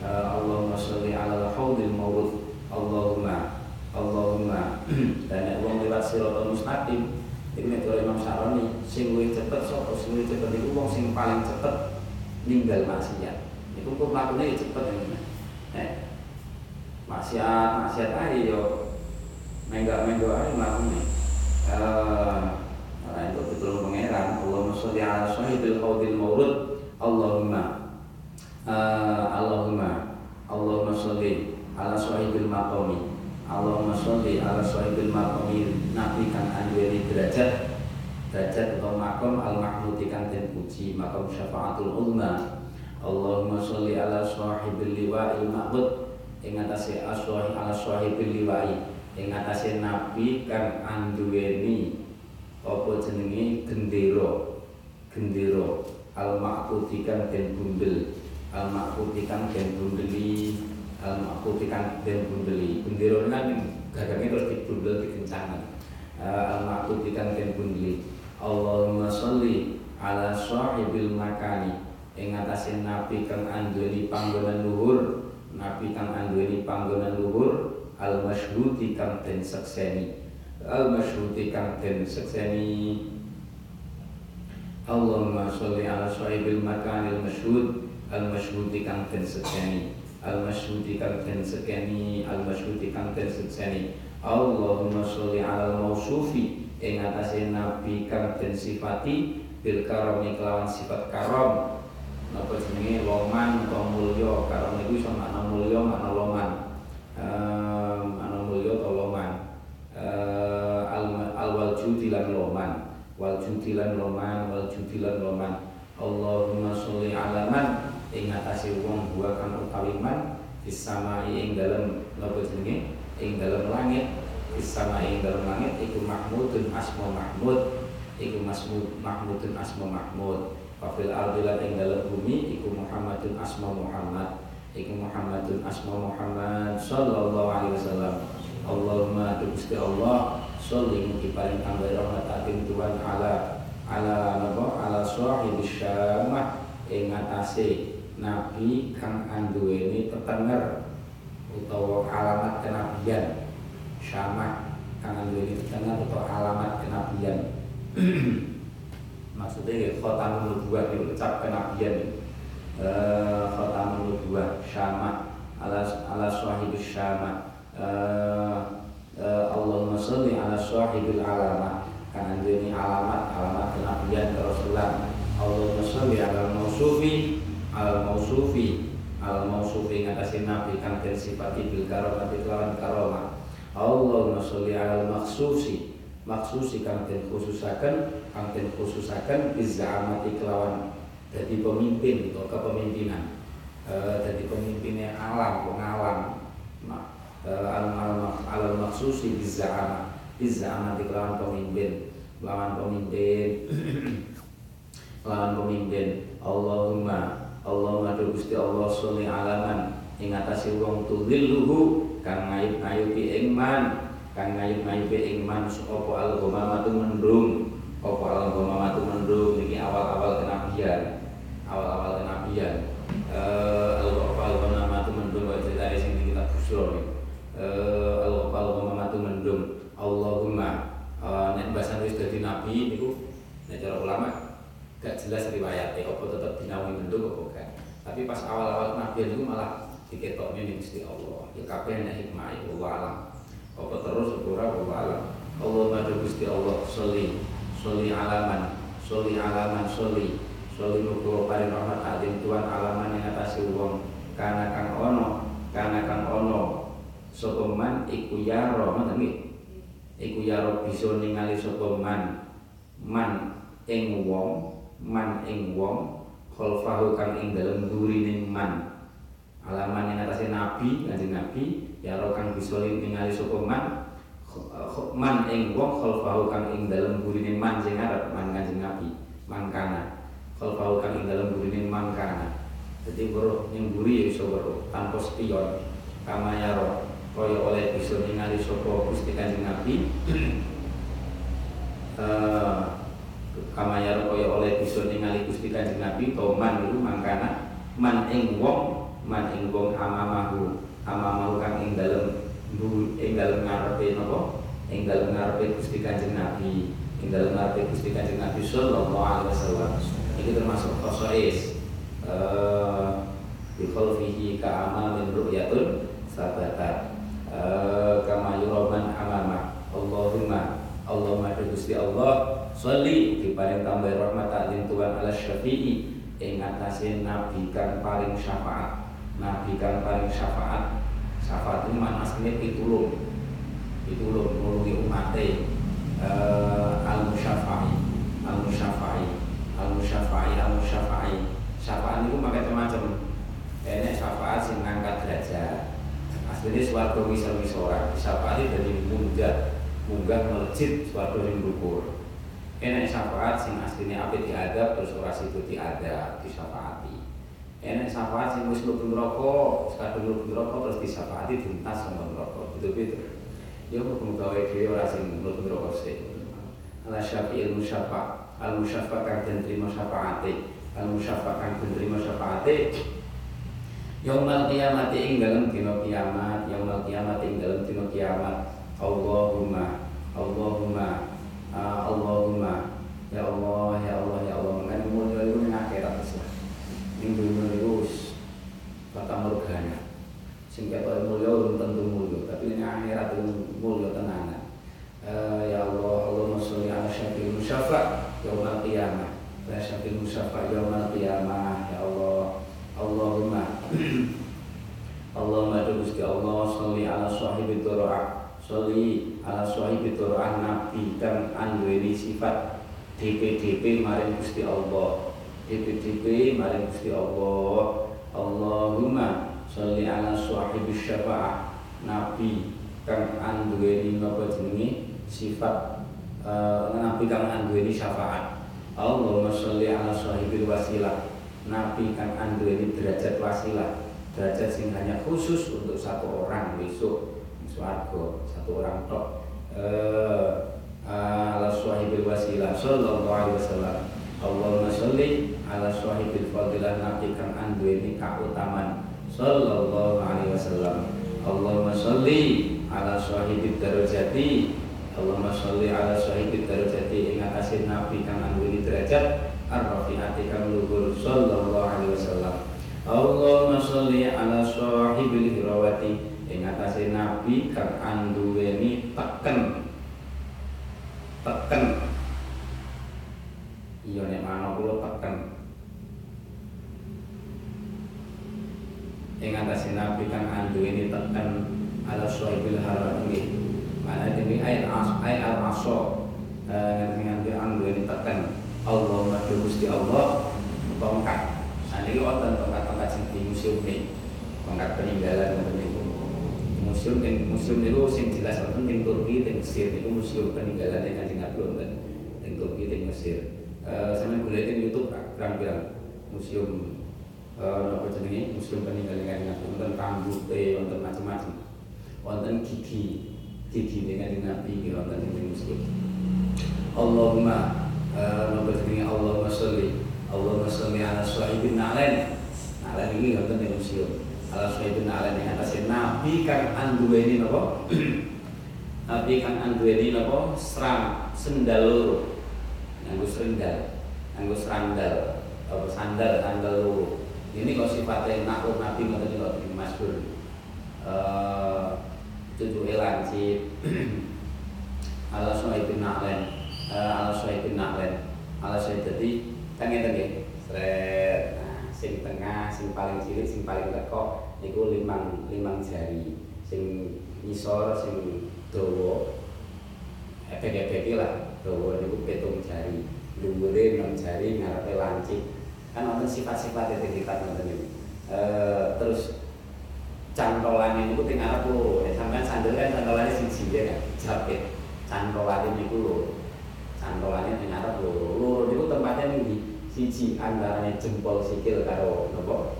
Eh, Allahumma sholli ala al-haudil mawrud Allahumma Allahumma. <clears throat> Dan nek wong lewat siratal mustaqim iki nek Imam Saroni sing luwih cepet sapa? Sing luwih cepet iku wong sing paling cepet ninggal maksiat. Iku kok mlakune ya cepet ya eh maksiat maksiat ae yo mengga-mengga ae mlakune Nah, itu betul pangeran Allahumma sholli ala sahibil haudil maurud Allahumma. Uh, Allahumma Allahumma sholli ala sahibil maqami Allahumma sholli ala sahibil maqami Nabi kan anduweni derajat derajat atau makom al mahmudi kan den puji makom syafaatul ulma Allahumma sholli ala sahibil liwa'il mahmud ing atase aswahi ala sahibil liwa'i ing atase nabi kang anduweni apa jenenge? Gendera. Gendera. Al maqudi kang al maqudi kang al maqudi kang den bundeli. Gendera kan gagange terus dibundel dikencangan al maqudi kang den bundeli. Allahumma sholli ala sahibil makani. Ing atase nabi kang anduweni panggonan luhur. Nabi kang anduweni panggonan luhur. Al masyhuti kang den sekseni. Al masyhuti kang den sekseni. Allahumma sholli ala sahibil makanil masyhud. Al masyhuti kang den sekseni sekseni al masyhuti kang den sekseni. Allahumma sholli ala mausufi ing atase nabi kang den sifati bil kelawan sifat karam. Napa jenenge? Loman utawa mulya? Karam niku iso makna mulya makna loman. Ana mulya toloman uh, al, al loman. Wal judilan loman wal judilan loman. Allahumma sholli ala man ing atase wong buah kang utawi man samai ing dalem napa jenenge? Ing dalem langit samai ing dalem langit iku mahmudun asma mahmud. Iku masmud mahmudun asma mahmud. Wafil ardi lan ing dalem bumi iku Muhammadun asma Muhammad. Iku Muhammadun asma Muhammad sallallahu alaihi wasallam. Allahumma Gusti Allah sholli mugi paring tambah rahmat ating Tuhan ala ala napa? Ala sahibi syamah. Ing atase nabi kang anduweni tetenger utawa alamat kenabian. Syamah kang anduweni tetenger utawa alamat kenabian. <clears throat> Maksudnya ya khotamul nubuwah itu ucap kenabian. Eh, khatamun nubuwah syama ala ala sahibis syama eh, eh, Allahumma sholli ala sahibil alamat. Kan ini alamat alamat kenabian kerasulan Allahumma sholli ala mausufi al mausufi al mausufi ngatasi nabi kang den sifati bil karomati kelawan karomah Allahumma sholli ala maksusi maksusi kang den khususaken kang den khususaken bizzamati kelawan jadi pemimpin atau kepemimpinan. E, jadi pemimpinnya alam pengalam e, alam alam maksusi bizama bizama di lawan pemimpin. Lawan pemimpin. <coughs> Lawan pemimpin. Allahumma Allahumma tu Gusti Allah sholli alaman ing atase wong tudilluhu kang ngayup-ngayupi ing man kang ngayup-ngayupi ing man sapa al-ghamamatu mendung apa al-ghamamatu mendung iki awal-awal kenabian awal-awal kenabian. Uh, al-ghafal nama tu mendung wa cerita sing kita busro uh, al-ghafal nama tu mendung Allahumma uh, nek bahasan wis dadi nabi niku nek cara ulama gak jelas riwayatnya apa tetap dinawi mendung kan tapi pas awal-awal nabi itu malah diketoknya Gusti Allah. Ya kabeh nek hikmah itu alam. Apa terus ora Allah alam. Allah madu Gusti Allah sholli sholli alaman sholli alaman sholli. Sholli muga paring rahmat adim tuan alaman yang atas wong. Kana kang ono kana kang ono. Sapa man iku ngoten nggih? Iku yaro bisa ningali man? Man ing wong man ing wong khalfahu kang ing dalem durine man. Alaman yang atasnya nabi kanjeng nabi ya ro kang bisa ningali sapa man? Man ing wong khalfahu kang ing dalem durine man sing arep man kanjeng nabi mangkana khalfahu kang ing dalem durine mangkana jadi bro yang buri ya iso bro tanpa spion kama ya ro kaya oleh bisa ningali sapa Gusti kanjeng nabi. Uh, <clears throat> kamayar kaya oleh bisa ningali Gusti Kanjeng Nabi to man iku mangkana man ing wong man ing wong amamahu amamahu kang ing dalem ing dalem ngarepe napa? Ing dalem ngarepe Gusti Kanjeng Nabi ing dalem ngarepe Gusti Kanjeng Nabi sallallahu alaihi wasallam. Iki termasuk khosais eh bi khalfihi ka amalin ru'yatun sabata eh kama Allahumma Allahumma Gusti Allah Soli diparing tambah rahmat alim Tuhan ala syafi'i Ing atasin nabi kan paling syafaat. Nabi kan paling syafaat Syafaat ini mana aslinya pitulung. Pitulung nulungi umatnya uh, Al-Musyafai Al-Musyafai Al-Musyafai Al-Musyafai. Syafaat itu macam-macam Ini syafaat yang ngangkat derajat. Aslinya suatu wisal-wisora Syafaat itu dari munggah Munggah melejit suatu yang dukur enak syafaat sing aslinya apa diadab terus ora situ diadab disyafaati. Enak syafaat sing wis mlebu neraka kadung mlebu neraka terus disyafaati tuntas sama neraka. Betul-betul ya kok gawe dhewe ora sing mlebu neraka sih ala syafi'il musyafa al musyafa kang den trimo syafaate. Al musyafa kang den trimo syafaate. Yaumal kiamat ing dalem dina kiamat, yaumal kiamat ing dalem dina kiamat. Allahumma Allahumma uh, Allahumma. Ya Allah ya Allah ya Allah. Mengenai mulia itu akhirat ini dunia itu kata morgana sing ketok mulia belum tentu mulia tapi ini akhirat itu mulia tenanan. Uh, ya Allah Allahumma sholli ala syafil musyafa yaumil qiyamah. Ya syafil musyafa yaumil qiyamah. Ya Allah Allahumma <clears throat> Allahumma Gusti Allah sholli ala sahibi dhara'a nabi kang anduweni sifat DP-DP maring Gusti Allah. DP-DP maring Gusti Allah. Allahumma sholli ala sahibi syafa'ah. Nabi kang anduweni napa jenenge? Sifat uh, nabi kang anduweni syafaat Allahumma sholli ala sahibil wasilah. Nabi kang anduweni derajat wasilah. Derajat sing hanya khusus untuk satu orang besok swarga satu orang tok. Eh ala sahibil wasilah sallallahu alaihi wasallam. Allahumma sholli ala sahibil fadilah nabi kang anduweni kautaman sallallahu alaihi wasallam. Allahumma sholli ala sahibid darajati. Allahumma sholli ala sahibid darajati. Ing atase nabi kang anduweni derajat ar-rafi'ati kang luhur. Sallallahu alaihi wasallam. Allahumma sholli ala sahibil hirawati ing atase nabi kang anduweni teken. Teken. Iya nek mana kula teken. Ing atase nabi kang anduweni teken ala sahibil hirawati mana demi ayat as ayat al aso dengan anduweni teken. Allahumma Gusti Allah tongkat. Nah, ini tongkat-tongkat sing di museum ini, tongkat peninggalan ngoten Museum ing museum niku sing jelas wonten ing Turki ing Mesir. Museum peninggalan ing Kanjeng Nabi wonten ing Turki ing Mesir. Eh sampeyan golek ing YouTube pirang-pirang museum eh napa jenenge? Museum peninggalan Kanjeng Nabi wonten rambute wonten macam-macam. Wonten gigi gigi dengan Nabi wonten ing museum. Allahumma eh napa jenenge? Allahumma sholli Allahumma sholli ala sahibin nalen nalen ini wonten ing museum. Ala sahibin nalen ing atase nabi kang anduweni napa <clears throat> nabi kang anduweni napa serang sendal loro. Nganggo sendal nganggo sandal apa sandal sandal loro. Ini kok sifatnya nakluk nabi ngoten kok masyhur eh cucu lancip. <clears throat> Ala suhaibin na'len uh, ala suhaibin na'len ala suhaib jadi tengah tengah seret sing tengah sing paling cilik sing paling lekok niku limang limang jari. Sing ngisor sing dawa efek-efek lah dawa niku pitung jari. Dhuwure enam jari ngarepe lancip. Kan wonten sifat-sifat itu kita nonton ini uh, terus cantolan ini teng arep loro sampean sandal kan cantolane siji ya kan cantolane niku lho. Cantolane ning arep loro loro niku tempatnya ning siji antarane jempol sikil karo napa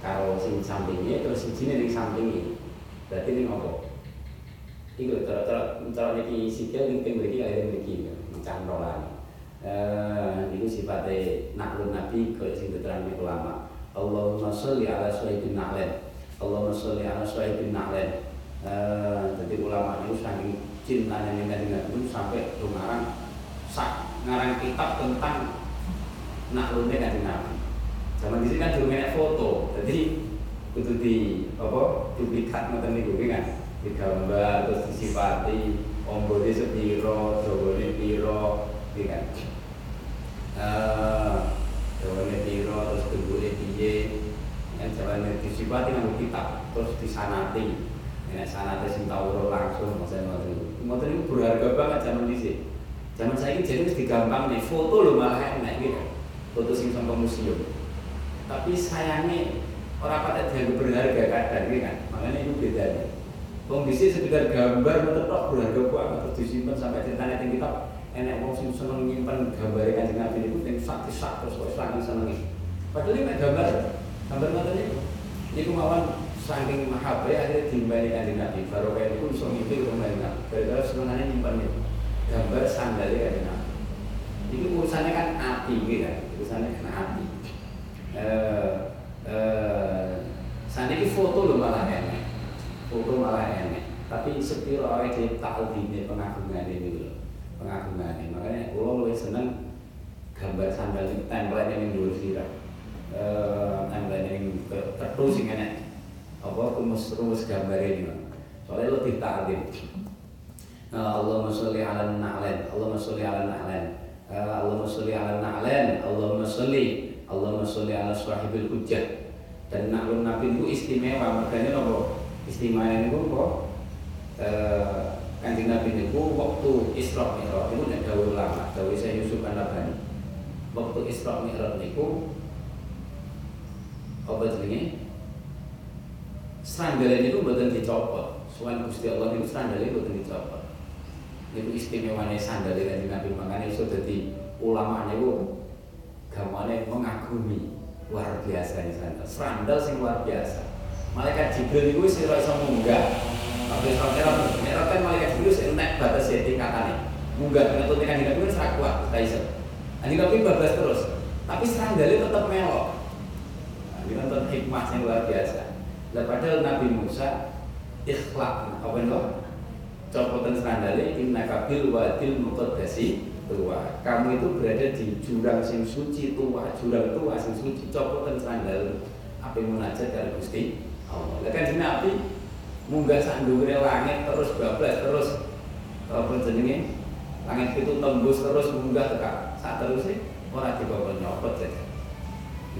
karo sing sampinge terus siji ning sampinge. Berarti ning apa? Iku cara cara cara niki sikil ning teng mriki kaya mriki cantolane eh niku sifate naklun nabi kaya sing diterangke ulama. Allahumma sholli ala sayyidina Na'len Allahumma sholli ala sayyidina Na'len eh jadi ulama itu saking cintanya ning kanjeng Nabi sampai lumaran sak ngarang kitab tentang naklune kanjeng Nabi. Zaman di sini kan dulu foto, jadi itu di apa duplikat ngoten niku kan digambar terus disifati ombone sepiro, dawane piro, kan. Eh, dawane piro terus bentuke piye. Yang jalan disifati nganggo kitab terus disanati. Nek sanate sing tau langsung maksudnya ngoten niku. Ngoten niku berharga banget zaman dhisik. Zaman saiki jadi wis digampang nih foto lho malah enak gitu. Foto sing sampe museum. Tapi sayangnya orang pada dianggap berharga kadang gitu kan. Makanya itu bedanya. Wong dhisik sekedar gambar tok berharga banget terus disimpan sampai ceritanya ning kitab enek wong sing seneng nyimpen gambare Kanjeng Nabi niku teng sak-sak terus kok saking senenge. Padahal ini gambar gambar ngoten niku. Niku mawon saking mahabbah akhirnya dimbali kanjeng baru kayak itu bisa ngimpi ke rumah Nabi gara-gara nyimpan itu gambar sandalnya kanjeng Nabi itu urusannya kan api gitu kan urusannya kan api. Eh eh ini foto lo malah enak. Foto malah enak. Tapi sepiro orang tahu ini pengagungan ini loh pengagungan ini makanya kalau lebih seneng gambar sandal ini template yang dulu sih eh template yang terus sih enak. Apa rumus-rumus gambar ini soalnya lebih ta'lim Allahumma sholli ala na'len Allahumma sholli ala na'len Allahumma sholli ala na'len Allahumma sholli Allahumma sholli ala sahibil hujjah. Dan naklun nabi itu istimewa makanya apa? Istimewa ini kok kanjeng nabi itu waktu Isra Mi'raj itu nek dawuh ulama dawuh saya Yusuf An-Nabhani waktu Isra Mi'raj niku apa jenenge? Sandal itu buatan dicopot. Soal Gusti Allah itu sandal itu buatan dicopot. Itu istimewanya sandal dari Nabi makanya itu jadi ulama itu gamane mengagumi luar biasa ini sandal. Sandal sing luar biasa. Malaikat Jibril itu sih iso munggah. Tapi sampai merah kan malaikat Jibril sih nek batas tingkatannya. Munggah dengan tingkat Nabi itu serak kuat, tak iso. Anjing Nabi bablas terus. Tapi sandalnya tetap melok. Nah, ini nonton hikmahnya luar biasa. Lah padahal Nabi Musa ikhlak apa itu? Copotan sandale inna kabil wadil muqaddasi tua. Kamu itu berada di jurang sing suci tua, jurang tua sing suci. Copotan sandal apa munajat dari Gusti Allah. Lah kan Nabi munggah dhuwure langit terus bablas terus apa jenenge? Langit itu tembus terus munggah tekan. Saat terus sih ora dibawa nyopot saja.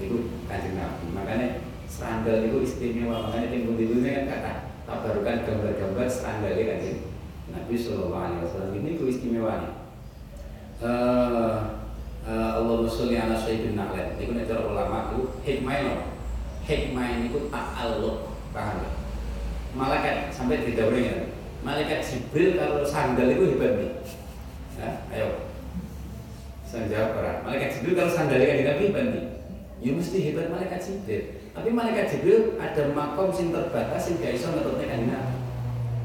Itu kanjeng Nabi. Makanya sandal itu istimewa makanya tim dulu kan kata tabarukan gambar-gambar sandalnya kan sih Nabi Shallallahu Alaihi Wasallam. Ini itu istimewanya uh, uh, Allah sholli ala sayyidin na'lan itu nek cara ulama itu hikmah hikmah ini itu ta'alluq. Paham ya malaikat sampai di ya malaikat Jibril kalau sandal itu hebat nih. Ayo. Saya jawab orang. Malaikat Jibril kalau sandalnya kan Nabi hebat nih. Ya mesti hebat malaikat Jibril. Tapi malaikat Jibril ada makom sing terbatas sing gak iso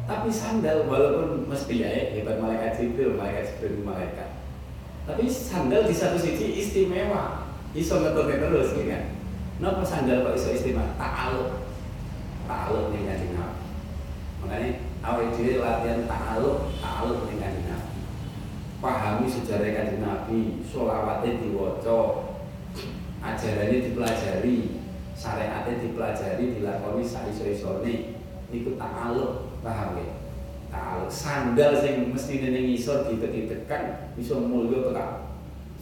Tapi sandal walaupun mesti ya hebat malaikat Jibril, malaikat Jibril malaikat. Tapi sandal di satu sisi istimewa, iso ngetutne terus gitu kan. Napa sandal kok iso istimewa? Ta'aluk. Ta'aluk kanjeng Nabi. Makanya awake dhewe latihan ta'aluk, ta'aluk kanjeng Nabi. pahami sejarah kanjeng Nabi, sholawatnya diwaca, ajarannya dipelajari, syariatnya dipelajari, dilakoni saiso-isone, ikut ta'aluk, paham ya? Ta'aluk, sandal sing mesti ning ngisor ditek-tekan iso mulya tekan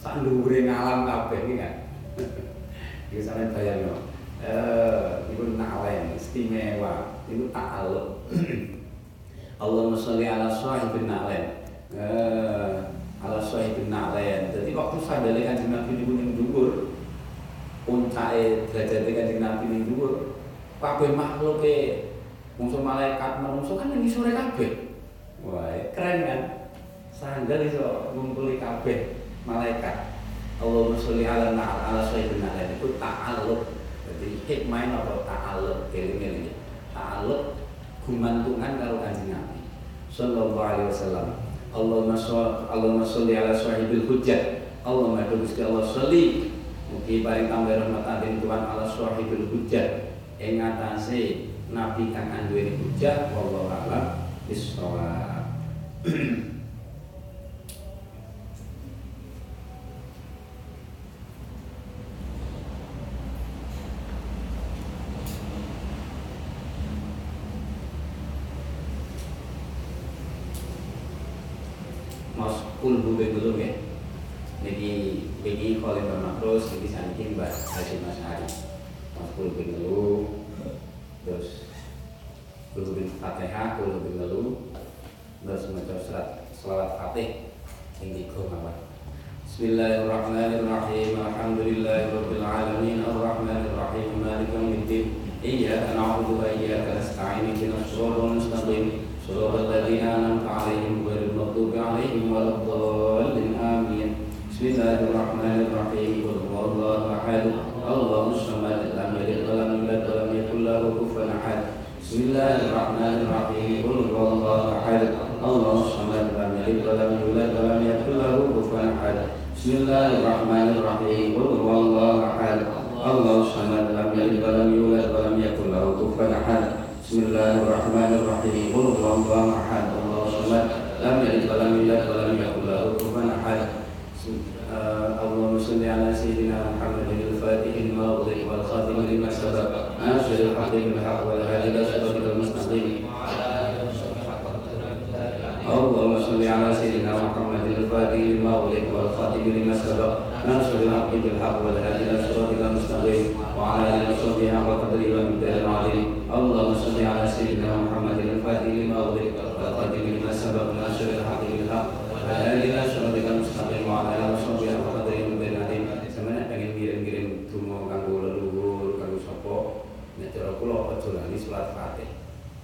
sak dhuwure ngalam kabeh iki kan. <laughs> Iki sampeyan bayangno. Eh, itu nalen istimewa, itu ta'aluk. <clears throat> Allahumma sholli ala sahibin nalen. Eh, ala sahibin nalen. Jadi waktu sandale kanjeng Nabi niku ning dhuwur, puncake derajate kanjeng Nabi ning dhuwur, kabeh makhluke Musuh malaikat menungso kan ning sore kabeh. Wah, keren kan? Sandal iso ngumpuli kabeh malaikat. Allahumma sholli ala ala sayyidina itu ta'alluq. Jadi hikmah apa ta'alluq keling-eling. Ta'alluq gumantungan karo Kanjeng Nabi sallallahu alaihi wasallam. Allahumma sholli Allahumma sholli ala sahibil hujjah. Allahumma Gusti Allah sholli mugi paring tambah rahmat Tuhan ala sahibil hujjah ing atase nabi kang anduweni hujjah wallahu a'lam bissawab <clears throat>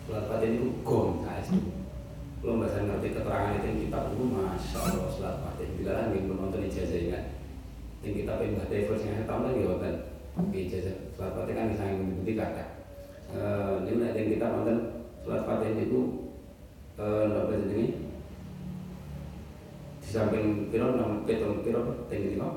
salat Fatih itu gong saestu kula mbasa ngerti keterangan itu kitab itu Masya Allah salat Fatih dilarang nggih menonton ijazah ingat. Ing kitab Mbah Devo sing tahu lagi wonten ijazah. Salat Fatih kan bisa ngebuti kata. Eh ini nek kita nonton salat Fatih itu eh napa jenenge di samping pitung kira tinggi lima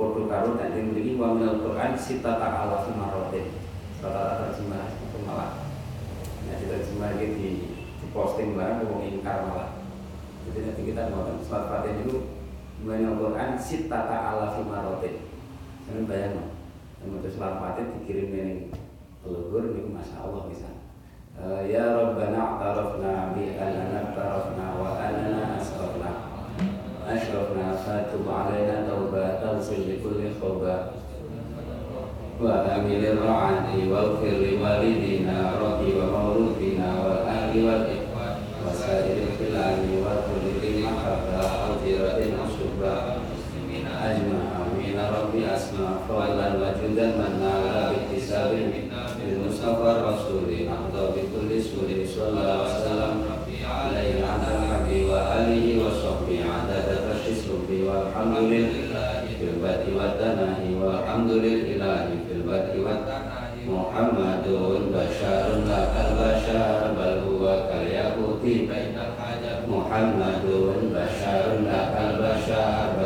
Podo karo tadi memiliki wa minal Quran sita ta'ala sumarotin. Rata-rata terjemah itu malah. Nah diterjemah lagi di, di posting barang Wong ingkar malah. Jadi nanti kita mau Surat Fatih itu Minal Quran? Sita ta'ala sumarotin. Jangan bayang Yang itu surat Fatih dikirim ini Leluhur ini Masya Allah misalnya Ya Rabbana a'tarafna bi anana tarafna wa anana asrafna. Ashrafna fatub alaina tauba Tawsil li kulli khoba Wa amilir ra'ati wa ufir walidina Rabbi wa mauludina wa ahli wa ikhwan Wa sairil filani wa kulli mahabba Audiratin usubba Ajma'a mina Rabbi asma Fadlan wa judan man nala Bittisabin Mustafa Rasuli Ahda bikulli suri Sallallahu wasallam Alaihi ala nabi wa alihi wa sahbihi Adada tashis rubi Walhamdulillahi fil bati wa tanahi Walhamdulillahi fil wa Muhammadun basyarun lakal basyar. Bal huwa kal Muhammadun basyarun lakal basyar. Bal huwa